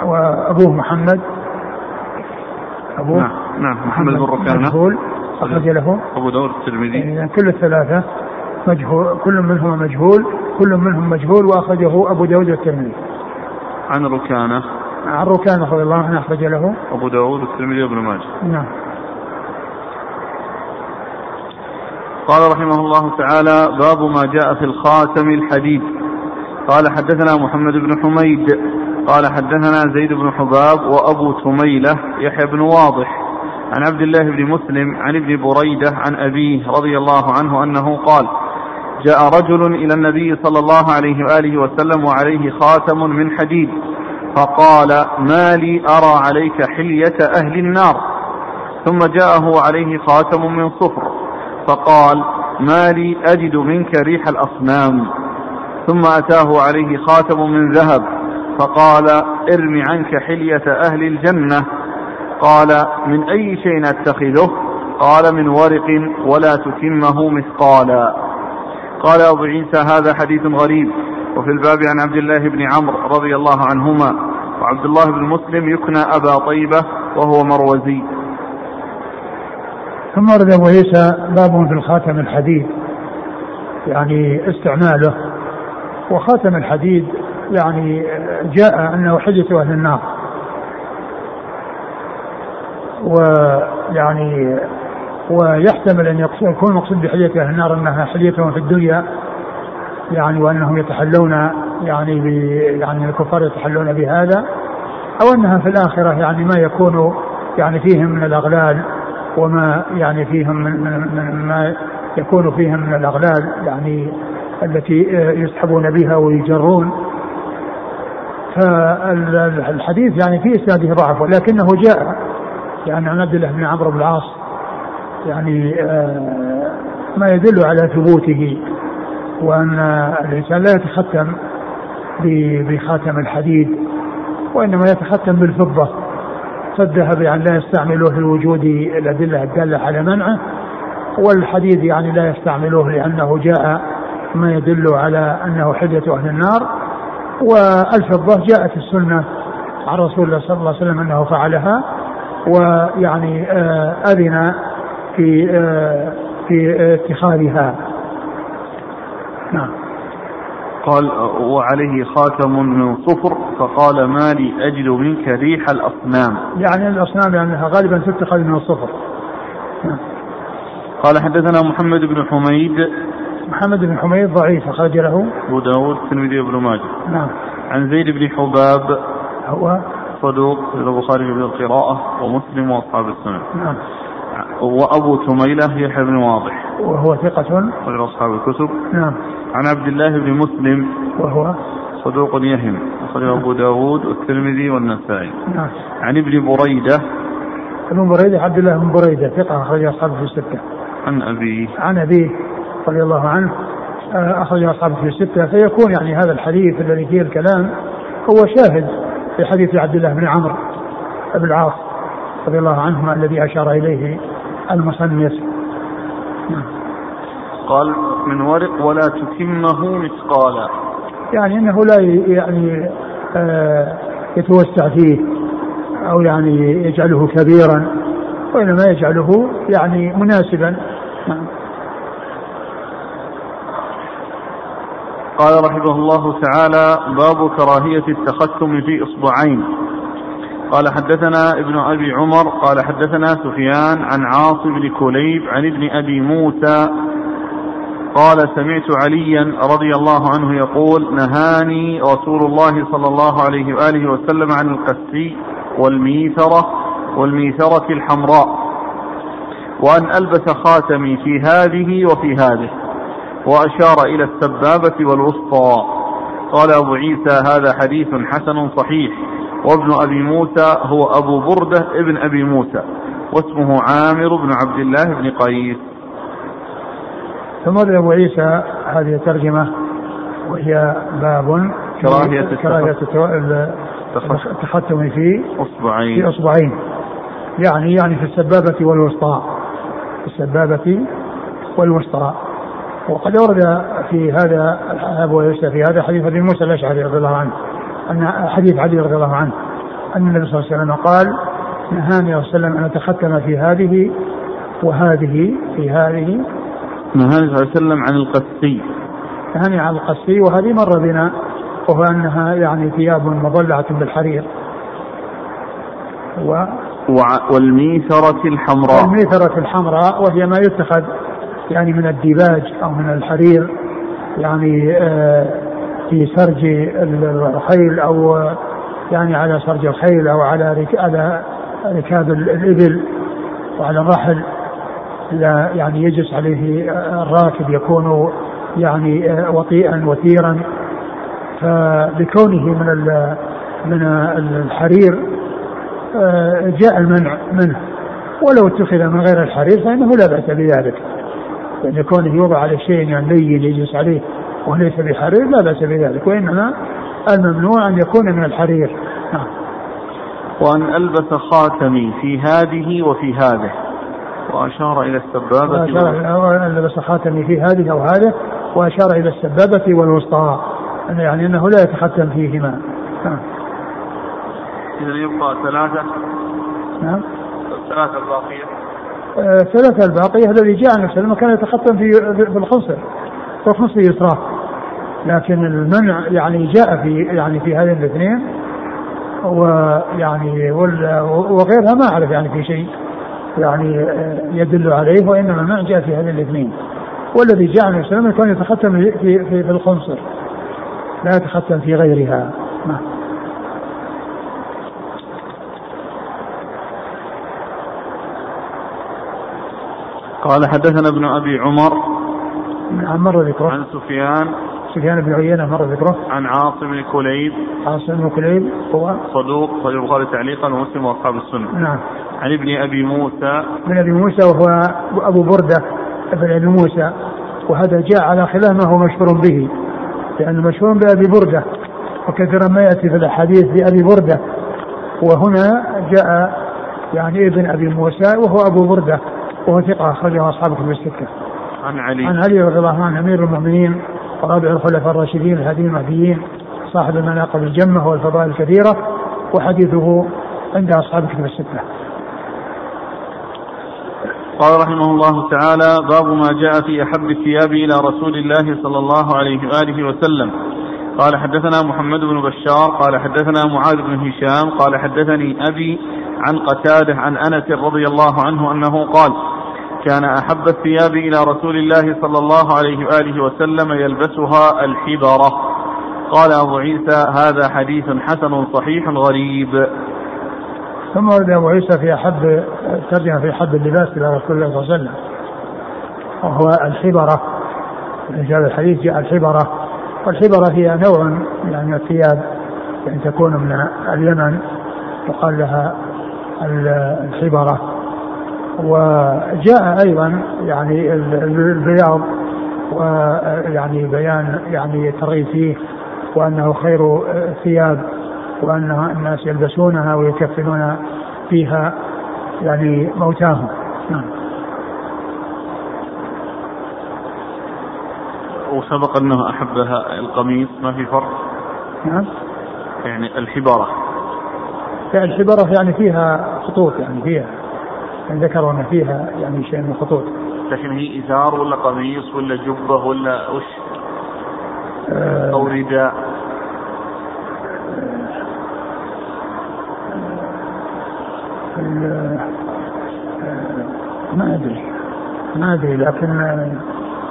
وأبوه محمد. أبوه؟ نعم, نعم محمد بن ركان مجهول أخرج له. أبو داود الترمذي يعني كل الثلاثة. مجهول كل منهما مجهول كل منهم مجهول وأخرجه أبو داود والترمذي. عن ركانة. عن ركانة رضي الله عنه أخرج له. أبو داود والترمذي وابن ماجه. نعم. قال رحمه الله تعالى باب ما جاء في الخاتم الحديد قال حدثنا محمد بن حميد. قال حدثنا زيد بن حباب وأبو تميلة يحيى بن واضح. عن عبد الله بن مسلم عن ابن بريدة عن أبيه رضي الله عنه أنه قال جاء رجل إلى النبي صلى الله عليه وآله وسلم وعليه خاتم من حديد فقال ما لي أرى عليك حلية أهل النار. ثم جاءه عليه خاتم من صفر فقال ما لي أجد منك ريح الأصنام. ثم أتاه عليه خاتم من ذهب فقال ارم عنك حلية أهل الجنة. قال من أي شيء أتخذه قال من ورق ولا تتمه مثقالا. قال أبو عيسى هذا حديث غريب. وفي الباب عن عبد الله بن عمرو رضي الله عنهما. وعبد الله بن مسلم يكنى أبا طيبة وهو مروزي. ثم ورد أبو عيسى باب في الخاتم الحديد يعني استعماله. وخاتم الحديد يعني جاء أنه حجة أهل النار. ويعني ويحتمل أن يكون المقصود بحلية النار أنها حليتهم في الدنيا يعني وأنهم يتحلون يعني ب يعني الكفار يتحلون بهذا أو أنها في الآخرة يعني ما يكون يعني فيهم من الأغلال وما يعني فيهم من, من, من ما يكون فيهم من الأغلال يعني التي يسحبون بها ويجرون. فالحديث يعني في إسناده ضعف ولكنه جاء يعني عن عبد الله بن عمرو بن العاص يعني آه، ما يدل على ثبوته وأن الإنسان لا يتختم بخاتم الحديد وإنما يتختم بالفضة. فالذهب يعني لا يستعمله لوجود الأدلة الدالة على منعه والحديد يعني لا يستعمله لأنه جاء ما يدل على أنه حجه أهل النار. والفضة جاءت السنة عن رسول الله صلى الله عليه وسلم أنه فعلها ويعني آه، أذن في آه، في اتخاذها. نعم. قال وعليه خاتم من صفر فقال ما لي أجد منك ريح الأصنام. يعني الأصنام لأنها غالبا تتخذ من الصفر. نعم. قال حدثنا محمد بن حميد. محمد بن حميد ضعيف أخرج له. أبو داود الترمذي بن ماجه. نعم. عن زيد بن حباب. هو؟ صدوق البخاري في القراءة ومسلم وأصحاب السنة. نعم. وأبو تميلة يحيى بن واضح. وهو ثقة. غير أصحاب الكتب. نعم. عن عبد الله بن مسلم. وهو صدوق يهم. أخرجه أبو داود والترمذي والنسائي. نعم. عن ابن بريدة. ابن بريدة عبد الله بن بريدة ثقة أخرج أصحابه في الستة. عن أبيه عن أبيه رضي الله عنه آه، أخرج أصحابه في الستة. فيكون يعني هذا الحديث الذي فيه الكلام هو شاهد في حديث عبد الله بن عمرو بن العاص. رضي الله عنهما الذي أشار إليه المصنف. قال من ورق ولا تتمه مثقالا يعني إنه لا يعني آه يتوسع فيه أو يعني يجعله كبيرا وإنما يجعله يعني مناسبا. قال رحمه الله تعالى باب كراهية التختم في إصبعين قال حدثنا ابن أبي عمر قال حدثنا سفيان عن عاصم بن كليب عن ابن أبي موسى قال سمعت عليا رضي الله عنه يقول نهاني رسول الله صلى الله عليه وآله وسلم عن القسي والميثرة والميثرة الحمراء وأن ألبس خاتمي في هذه وفي هذه وأشار إلى السبابة والوسطى قال أبو عيسى هذا حديث حسن صحيح وابن أبي موسى هو أبو بردة ابن أبي موسى واسمه عامر بن عبد الله بن قيس. ثم أبو عيسى هذه الترجمة وهي باب كراهية كراهية التختم في أصبعين. في أصبعين. يعني يعني في السبابة والوسطى. في السبابة والوسطى. وقد ورد في هذا أبو عيسى في هذا حديث أبي موسى الاشعري رضي الله عنه. أن حديث علي رضي الله عنه أن النبي صلى الله عليه وسلم قال نهاني صلى الله عليه وسلم أن أتختم في هذه وهذه في هذه. نهاني صلى الله عليه وسلم عن القسي نهاني عن القسي وهذه مر بنا وهو أنها يعني ثياب مضلعة بالحرير. و والميثرة الحمراء. والميثرة الحمراء وهي ما يتخذ يعني من الديباج أو من الحرير يعني آه، في سرج الخيل أو يعني على سرج الخيل أو على على ركاب الإبل وعلى الرحل. لا يعني يجلس عليه الراكب يكون يعني وطيئا وثيرا. فبكونه من من الحرير آه، جاء المنع منه. ولو اتخذ من غير الحرير فإنه لا بأس بذلك. يعني كونه يوضع على شيء يعني لين يجلس عليه. وليس بحرير لا بأس بذلك وإنما الممنوع أن يكون من الحرير. نعم. وأن ألبس خاتمي في هذه وفي هذه. وأشار إلى السبابة وأشار أن لبس خاتمي في هذه أو هذه وأشار إلى السبابة والوسطى. يعني أنه لا يتختم فيهما. نعم. إذا يبقى ثلاثة. نعم. الثلاثة الباقية. الثلاثة الباقية الذي جاء عن النبي كان يتختم في في الخنصر في الخنصر اليسرى لكن المنع يعني جاء في يعني في هذين الاثنين ويعني وغيرها ما أعرف يعني في شيء يعني يدل عليه وإنما المنع جاء في هذين الاثنين. والذي جاء عن النبي كان يتختم في في, في الخنصر لا يتختم في غيرها. نعم. قال حدثنا ابن أبي عمر عن مر ذكره. عن سفيان سفيان بن عيينة مر ذكره عن عاصم بن كليب. عاصم بن كليب هو صدوق صحيح البخاري تعليقا ومسلم وأصحاب السنة. نعم. عن ابن أبي موسى. من أبي موسى وهو أبو بردة ابن أبي موسى وهذا جاء على خلاف ما هو مشهور به لأنه مشهور بأبي بردة وكثيرا ما يأتي في الأحاديث بابي بردة. وهنا جاء يعني ابن أبي موسى وهو أبو بردة وهو ثقة أخرجه أصحاب كتب الستة. عن علي. عن علي رضي الله عنه أمير المؤمنين. ورابع الخلفاء الراشدين الهاديين المهديين صاحب المناقب الجمة والفضائل الكثيرة وحديثه عند أصحاب كتب الستة. قال رحمه الله تعالى باب ما جاء في أحب الثياب إلى رسول الله صلى الله عليه وآله وسلم قال حدثنا محمد بن بشار قال حدثنا معاذ بن هشام قال حدثني أبي عن قتادة عن أنس رضي الله عنه أنه قال كان أحب الثياب إلى رسول الله صلى الله عليه وآله وسلم يلبسها الحبرة قال أبو عيسى هذا حديث حسن صحيح غريب. ثم ورد أبو عيسى في أحب ترجمة في أحب اللباس إلى رسول الله صلى الله عليه وسلم. وهو الحبرة في هذا الحديث جاء الحبرة والحبرة هي نوع يعني الثياب يعني تكون من اليمن يقال لها الحبرة. وجاء أيضا يعني البياض ويعني بيان يعني الترغيب فيه وأنه خير ثياب وأن الناس يلبسونها ويكفنون فيها يعني موتاهم. نعم. وسبق أنه أحبها القميص ما في فرق؟ نعم. يعني الحبره يعني الحبره يعني فيها خطوط يعني فيها ذكروا ان فيها يعني شيء من الخطوط. لكن هي إزار ولا قميص ولا جبه ولا وش؟ آه أو رداء؟ ما أدري. ما أدري لكن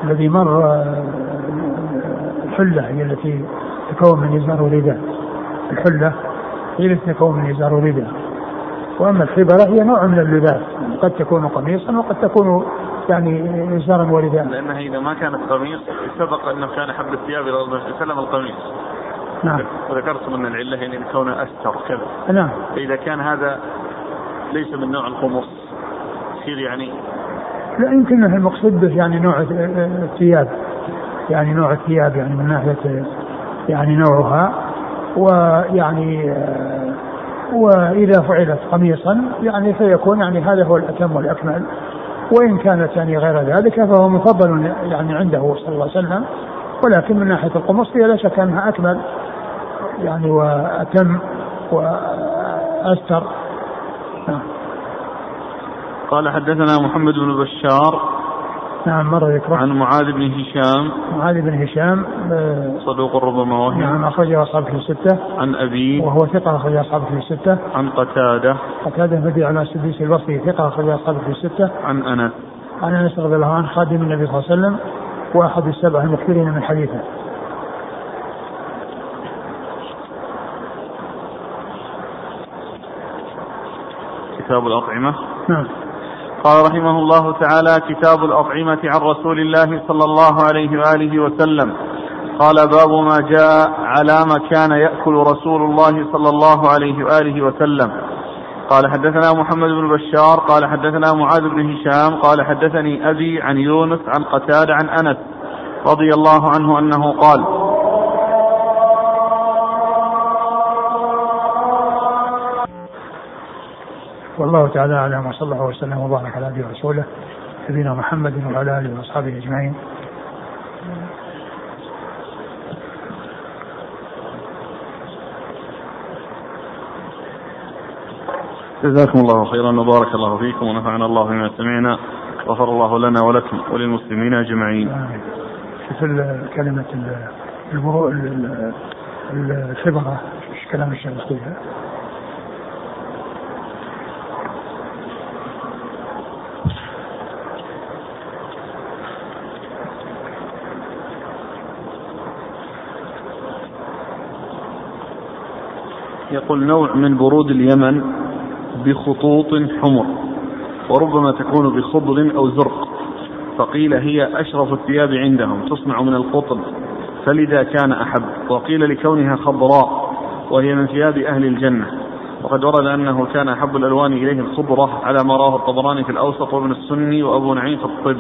الذي مر الحلة هي التي تكون من إزار ورداء. الحلة هي التي تكون من إزار ورداء. وأما الحبره هي نوع من اللباس. قد تكون قميصا وقد تكون يعني ازارا ورداء لأنها إذا ما كانت قميص سبق أنه كان حب الثياب إلى الرسول صلى الله عليه وسلم القميص. نعم. وذكرتم أن العلة يعني كونه أستر كذا. نعم. فإذا كان هذا ليس من نوع القمص يصير يعني لا يمكن المقصود به يعني نوع الثياب. يعني نوع الثياب يعني من ناحية يعني نوعها. ويعني وإذا فعلت قميصا يعني فيكون يعني هذا هو الأتم والأكمل. وإن كانت يعني غير ذلك فهو مفضل يعني عنده صلى الله عليه وسلم. ولكن من ناحية القمص هي لا شك أنها أكمل يعني وأتم وأستر. نعم. قال حدثنا محمد بن بشار نعم مر ذكره عن معاذ بن هشام. معاذ بن هشام آه، صدوق ربما وهم نعم أخرجه أصحابه في الستة. عن أبي. وهو ثقة أخرج أصحابه في الستة. عن قتادة. قتادة بن على السديس البصري ثقة أخرج أصحابه في الستة. عن أنس. عن أنس رضي الله عنه خادم النبي صلى الله عليه وسلم وأحد السبع المكثرين من حديثه. كتاب الأطعمة. نعم. قال رحمه الله تعالى كتاب الأطعمة عن رسول الله صلى الله عليه وآله وسلم. قال باب ما جاء على ما كان يأكل رسول الله صلى الله عليه وآله وسلم. قال حدثنا محمد بن بشار قال حدثنا معاذ بن هشام قال حدثني أبي عن يونس عن قتادة عن أنس رضي الله عنه أنه قال والله تعالى أعلم وصلى الله وسلم وبارك على نبينا ورسوله نبينا محمد وعلى آله وأصحابه أجمعين. جزاكم الله خيرا وبارك الله فيكم ونفعنا الله بما سمعنا غفر الله لنا ولكم وللمسلمين أجمعين. شوف كلمة الخبرة إيش كلام الشيخ فيها؟ يقول نوع من برود اليمن بخطوط حمر وربما تكون بخضر أو زرق. فقيل هي أشرف الثياب عندهم تصنع من القطن فلذا كان أحب. وقيل لكونها خضراء وهي من ثياب أهل الجنة. وقد ورد أنه كان أحب الألوان إليه الخضرة على ما رواه الطبراني في الأوسط وابن السني وأبو نعيم في الطب.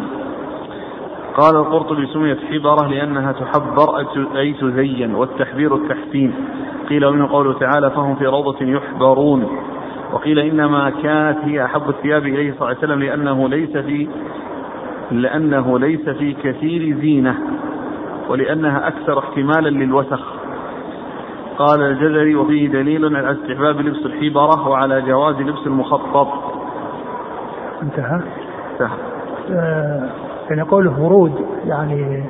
قال القرطبي سميت حبرة لأنها تحبر أي تزين والتحبير التحسين. قيل ومنه قوله تعالى فهم في روضة يحبرون. وقيل إنما كانت هي أحب الثياب إليه صلى الله عليه وسلم لأنه ليس في لأنه ليس في كثير زينة ولأنها أكثر احتمالا للوسخ. قال الجزري وفيه دليل على استحباب لبس الحبرة وعلى جواز لبس المخطط. انتهى. انتهى. آه يعني قوله ورود يعني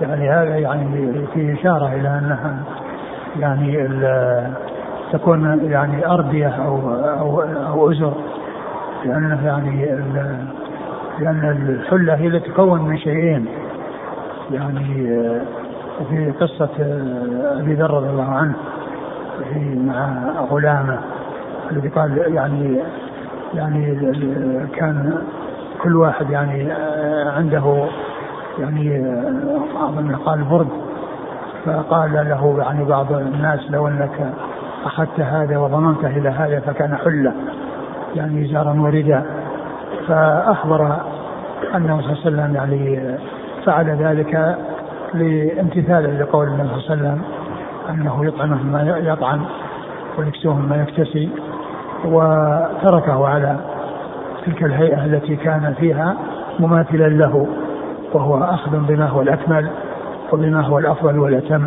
يعني هذا يعني في إشارة إلى أنها يعني تكون يعني أردية أو أو أو أزر لأنه يعني لأن الحلة هي التي تكون من شيئين يعني في قصة أبي ذر رضي الله عنه في مع غلامة الذي قال يعني يعني كان كل واحد يعني عنده يعني أظن قال برد فقال له يعني بعض الناس لو أنك أخذت هذا وضمنته إلى هذا فكان حلة يعني زارا وردا. فأخبر أنه صلى الله عليه وسلم يعني فعل ذلك لامتثالا لقول النبي صلى الله عليه وسلم أنه يطعمه ما يطعم ويكسوه ما يكتسي وتركه على تلك الهيئة التي كان فيها مماثلا له وهو أخذ بما هو الأكمل وبما هو الأفضل والأتم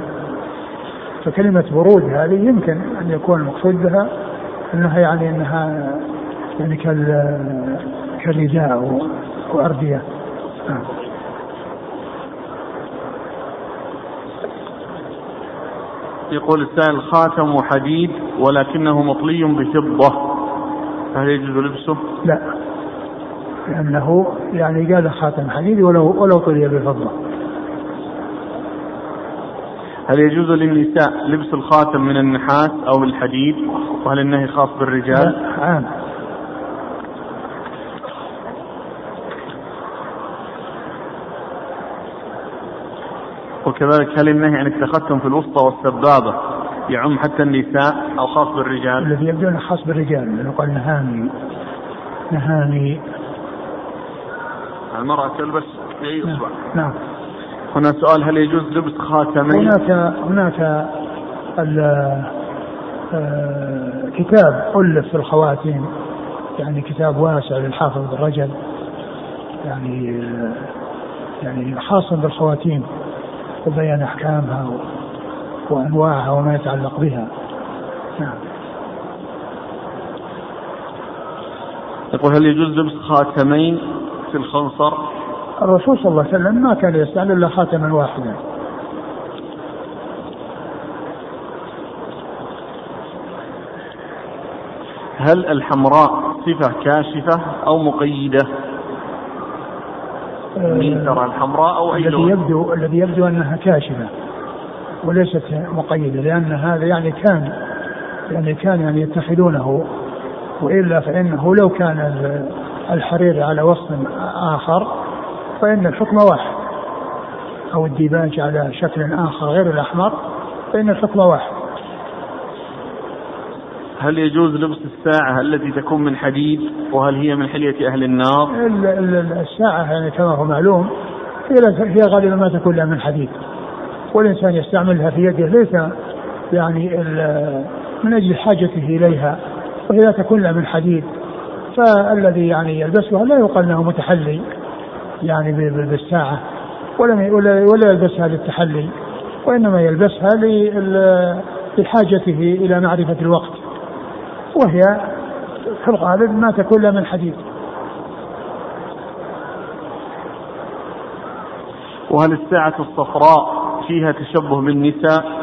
فكلمة برود هذه يمكن أن يكون المقصود بها أنها يعني أنها يعني كالرداء وأردية نعم. يقول السائل خاتم حديد ولكنه مطلي بفضة فهل يجوز لبسه؟ لا لأنه يعني قال خاتم حديد ولو ولو طلي بفضة هل يجوز للنساء لبس الخاتم من النحاس أو من الحديد وهل النهي خاص بالرجال؟ عام وكذلك هل النهي عن التختم في الوسطى والسبابة يعم حتى النساء أو خاص بالرجال؟ الذي يبدو أنه خاص بالرجال لأنه قال نهاني نهاني المرأة تلبس أي إصبع؟ نعم هنا سؤال هل يجوز لبس خاتمين؟ هناك هناك آه، كتاب ألف في الخواتيم يعني كتاب واسع للحافظ بن رجب يعني آه، يعني خاص بالخواتيم وبيان أحكامها وأنواعها وما يتعلق بها نعم يقول هل يجوز لبس خاتمين الخنصر؟ الرسول صلى الله عليه وسلم ما كان يستعمل إلا خاتما واحدا. هل الحمراء صفة كاشفة أو مقيدة؟ من ترى الحمراء أو أي الذي يبدو الذي يبدو أنها كاشفة وليست مقيدة لأن هذا يعني كان يعني كان يعني يتخذونه وإلا فإنه لو كان الحرير على وصف آخر فإن الحكم واحد. أو الديباج على شكل آخر غير الأحمر فإن الحكم واحد. هل يجوز لبس الساعة التي تكون من حديد وهل هي من حلية أهل النار؟ الساعة يعني كما هو معلوم هي غالبا ما تكون لها من حديد. والإنسان يستعملها في يده ليس يعني من أجل حاجته إليها وهي تكون لها من حديد. فالذي يعني يلبسها لا يقال إنه متحلي يعني بالساعة ولا ولا يلبسها للتحلي وإنما يلبسها لحاجته إلى معرفة الوقت وهي في الغالب ما تكون إلا من حديد وهل الساعة الصفراء فيها تشبه بالنساء؟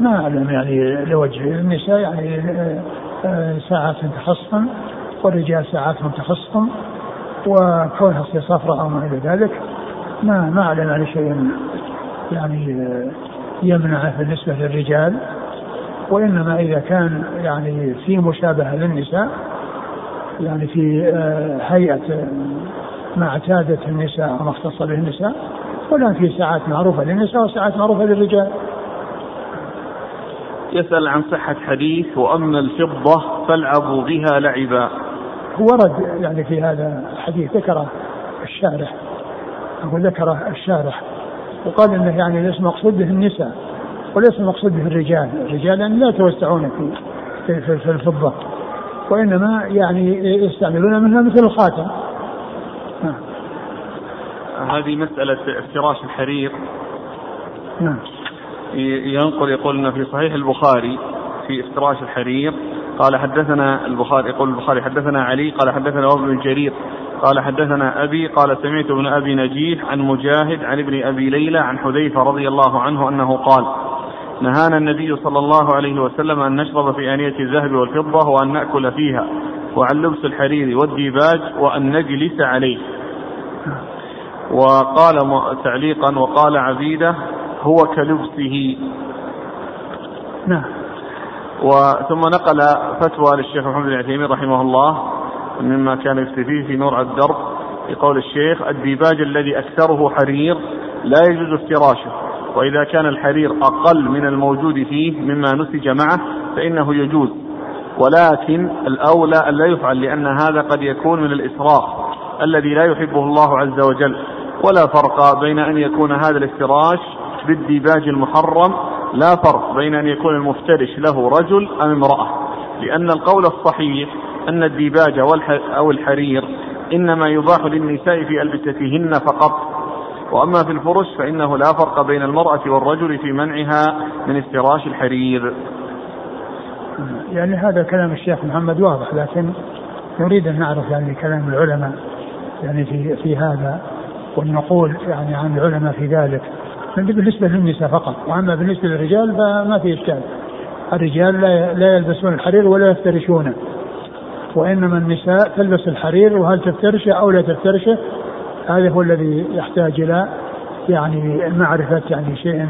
ما أعلم يعني لوجه النساء يعني آه، ساعات تخصهم والرجال ساعاتهم تخصهم وكونها تصير صفراء أو ما إلى ذلك ما ما أعلم يعني شيء يعني آه، يمنعه بالنسبة للرجال وإنما إذا كان يعني في مشابهة للنساء يعني في آه، هيئة ما اعتادت النساء أو ما اختص به النساء ولا في ساعات معروفة للنساء وساعات معروفة للرجال. يسأل عن صحة حديث وأما الفضة فالعبوا بها لعبا ورد يعني في هذا الحديث ذكره الشارح أقول ذكره الشارح وقال إنه يعني ليس مقصود به النساء وليس مقصود به الرجال، الرجال يعني لا يتوسعون في في, في, في الفضة وإنما يعني يستعملون منها مثل الخاتم. هذه مسألة افتراش الحرير. نعم. ينقل يقول انه في صحيح البخاري في افتراش الحرير قال حدثنا البخاري يقول البخاري حدثنا علي قال حدثنا ابن جرير قال حدثنا أبي قال سمعت ابن أبي نجيح عن مجاهد عن ابن أبي ليلى عن حذيفة رضي الله عنه أنه قال نهانا النبي صلى الله عليه وسلم أن نشرب في آنية الذهب والفضة وأن نأكل فيها وعن لبس الحرير والديباج وأن نجلس عليه. وقال تعليقا وقال عبيدة هو كلبسه. نعم. وثم نقل فتوى للشيخ محمد بن عثيمين رحمه الله مما كان يفتي فيه في نور الدرب في قول الشيخ الديباج الذي أكثره حرير لا يجوز افتراشه وإذا كان الحرير أقل من الموجود فيه مما نسج معه فإنه يجوز. ولكن الأولى أن لا يفعل لأن هذا قد يكون من الإسراف الذي لا يحبه الله عز وجل. ولا فرق بين أن يكون هذا الافتراش بالديباج المحرم لا فرق بين أن يكون المفترش له رجل أم امرأة. لأن القول الصحيح أن الديباج أو الحرير إنما يباح للنساء في ألبستهن فقط. وأما في الفرش فإنه لا فرق بين المرأة والرجل في منعها من افتراش الحرير. يعني هذا كلام الشيخ محمد واضح لكن نريد أن نعرف يعني كلام العلماء يعني في في هذا والنقول يعني عن العلماء في ذلك. بالنسبة للنساء فقط. وأما بالنسبة للرجال فما في إشكال. الرجال لا لا يلبسون الحرير ولا يفترشونه. وإنما النساء تلبس الحرير وهل تفترشه أو لا تفترشه هذا هو الذي يحتاج إلى يعني معرفة يعني شيء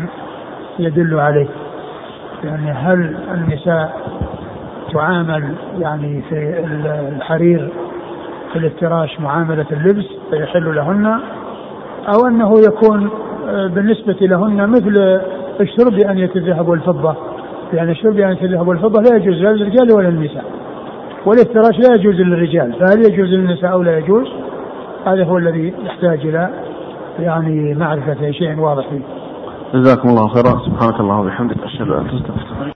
يدل عليه. يعني هل النساء تعامل يعني في الحرير في الافتراش معاملة اللبس فيحل لهن أو أنه يكون بالنسبة لهن مثل الشرب بأنية الذهب والفضة يعني الشرب بأنية الذهب والفضة لا يجوز لا للرجال ولا للنساء. والافتراش لا يجوز للرجال. فهل يجوز للنساء أو لا يجوز؟ هذا هو الذي يحتاج إلى يعني معرفة شيء واضح فيه. جزاكم الله خيرا. سبحانك اللهم وبحمدك. أشهد أن لا إله إلا أنت.